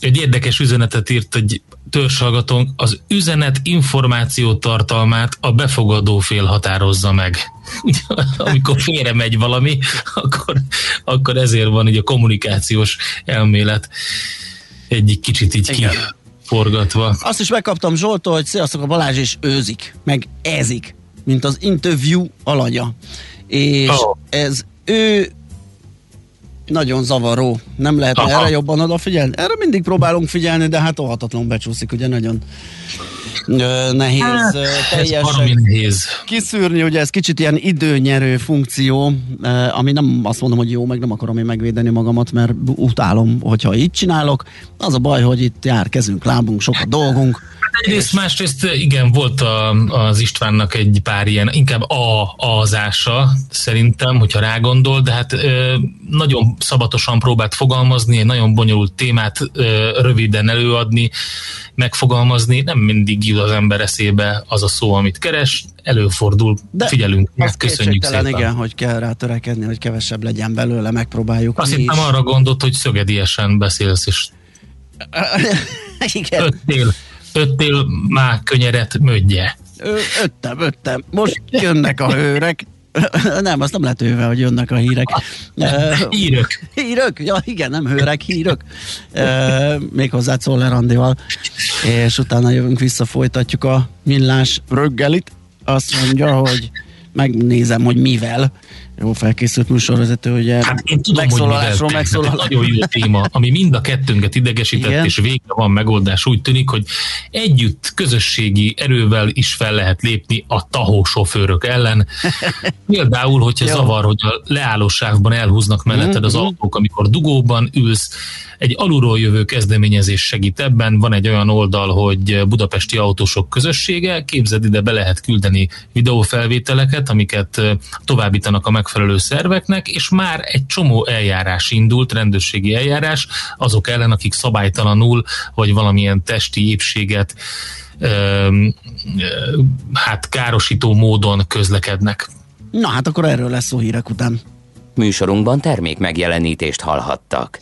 Egy érdekes üzenetet írt egy törzshallgatónk, az üzenet információ tartalmát a befogadó fél határozza meg. Amikor félre megy valami, akkor, akkor ezért van így a kommunikációs elmélet egyik kicsit így Igen. ki forgatva. Azt is megkaptam Zsoltól, hogy sziasztok, a Balázs is őzik, meg ezik, mint az interview alanya. És oh. ez ő nagyon zavaró. Nem lehet Aha. erre jobban odafigyelni? Erre mindig próbálunk figyelni, de hát óhatatlanul becsúszik, ugye nagyon nehéz hát, teljesen nehéz. kiszűrni, ugye ez kicsit ilyen időnyerő funkció, ami nem azt mondom, hogy jó, meg nem akarom én megvédeni magamat, mert utálom, hogyha így csinálok. Az a baj, hogy itt jár kezünk, lábunk, sok a dolgunk Egyrészt, másrészt igen, volt a, az Istvánnak egy pár ilyen, inkább a azása szerintem, hogyha rágondol, de hát ö, nagyon szabatosan próbált fogalmazni, egy nagyon bonyolult témát ö, röviden előadni, megfogalmazni, nem mindig jut az ember eszébe az a szó, amit keres, előfordul, de figyelünk, ezt köszönjük szépen. igen, hogy kell rá törekedni, hogy kevesebb legyen belőle, megpróbáljuk. Azt hittem arra gondolt, hogy szögediesen beszélsz, és igen. Öttél öttél már könyeret mögye. Ö, öttem, öttem. Most jönnek a hőrek. nem, azt nem lehet ővel, hogy jönnek a hírek. hírök. Hírök? Ja, igen, nem hőrek, hírök. Még hozzá Czoller Andival. És utána jövünk vissza, folytatjuk a millás röggelit. Azt mondja, hogy megnézem, hogy mivel jó felkészült műsorvezető, ugye hát én tudom, megszólalásról megszólal. Nagyon jó téma, ami mind a kettőnket idegesített, Igen. és végre van megoldás. Úgy tűnik, hogy együtt közösségi erővel is fel lehet lépni a tahó sofőrök ellen. Például, hogyha jó. zavar, hogy a leállósávban elhúznak melletted az mhm. autók, amikor dugóban ülsz, egy alulról jövő kezdeményezés segít ebben. Van egy olyan oldal, hogy Budapesti Autósok Közössége, képzeld ide be lehet küldeni videófelvételeket, amiket továbbítanak a megfelelő szerveknek, és már egy csomó eljárás indult, rendőrségi eljárás, azok ellen, akik szabálytalanul, vagy valamilyen testi épséget hát károsító módon közlekednek. Na hát akkor erről lesz szó hírek után. Műsorunkban termék megjelenítést hallhattak.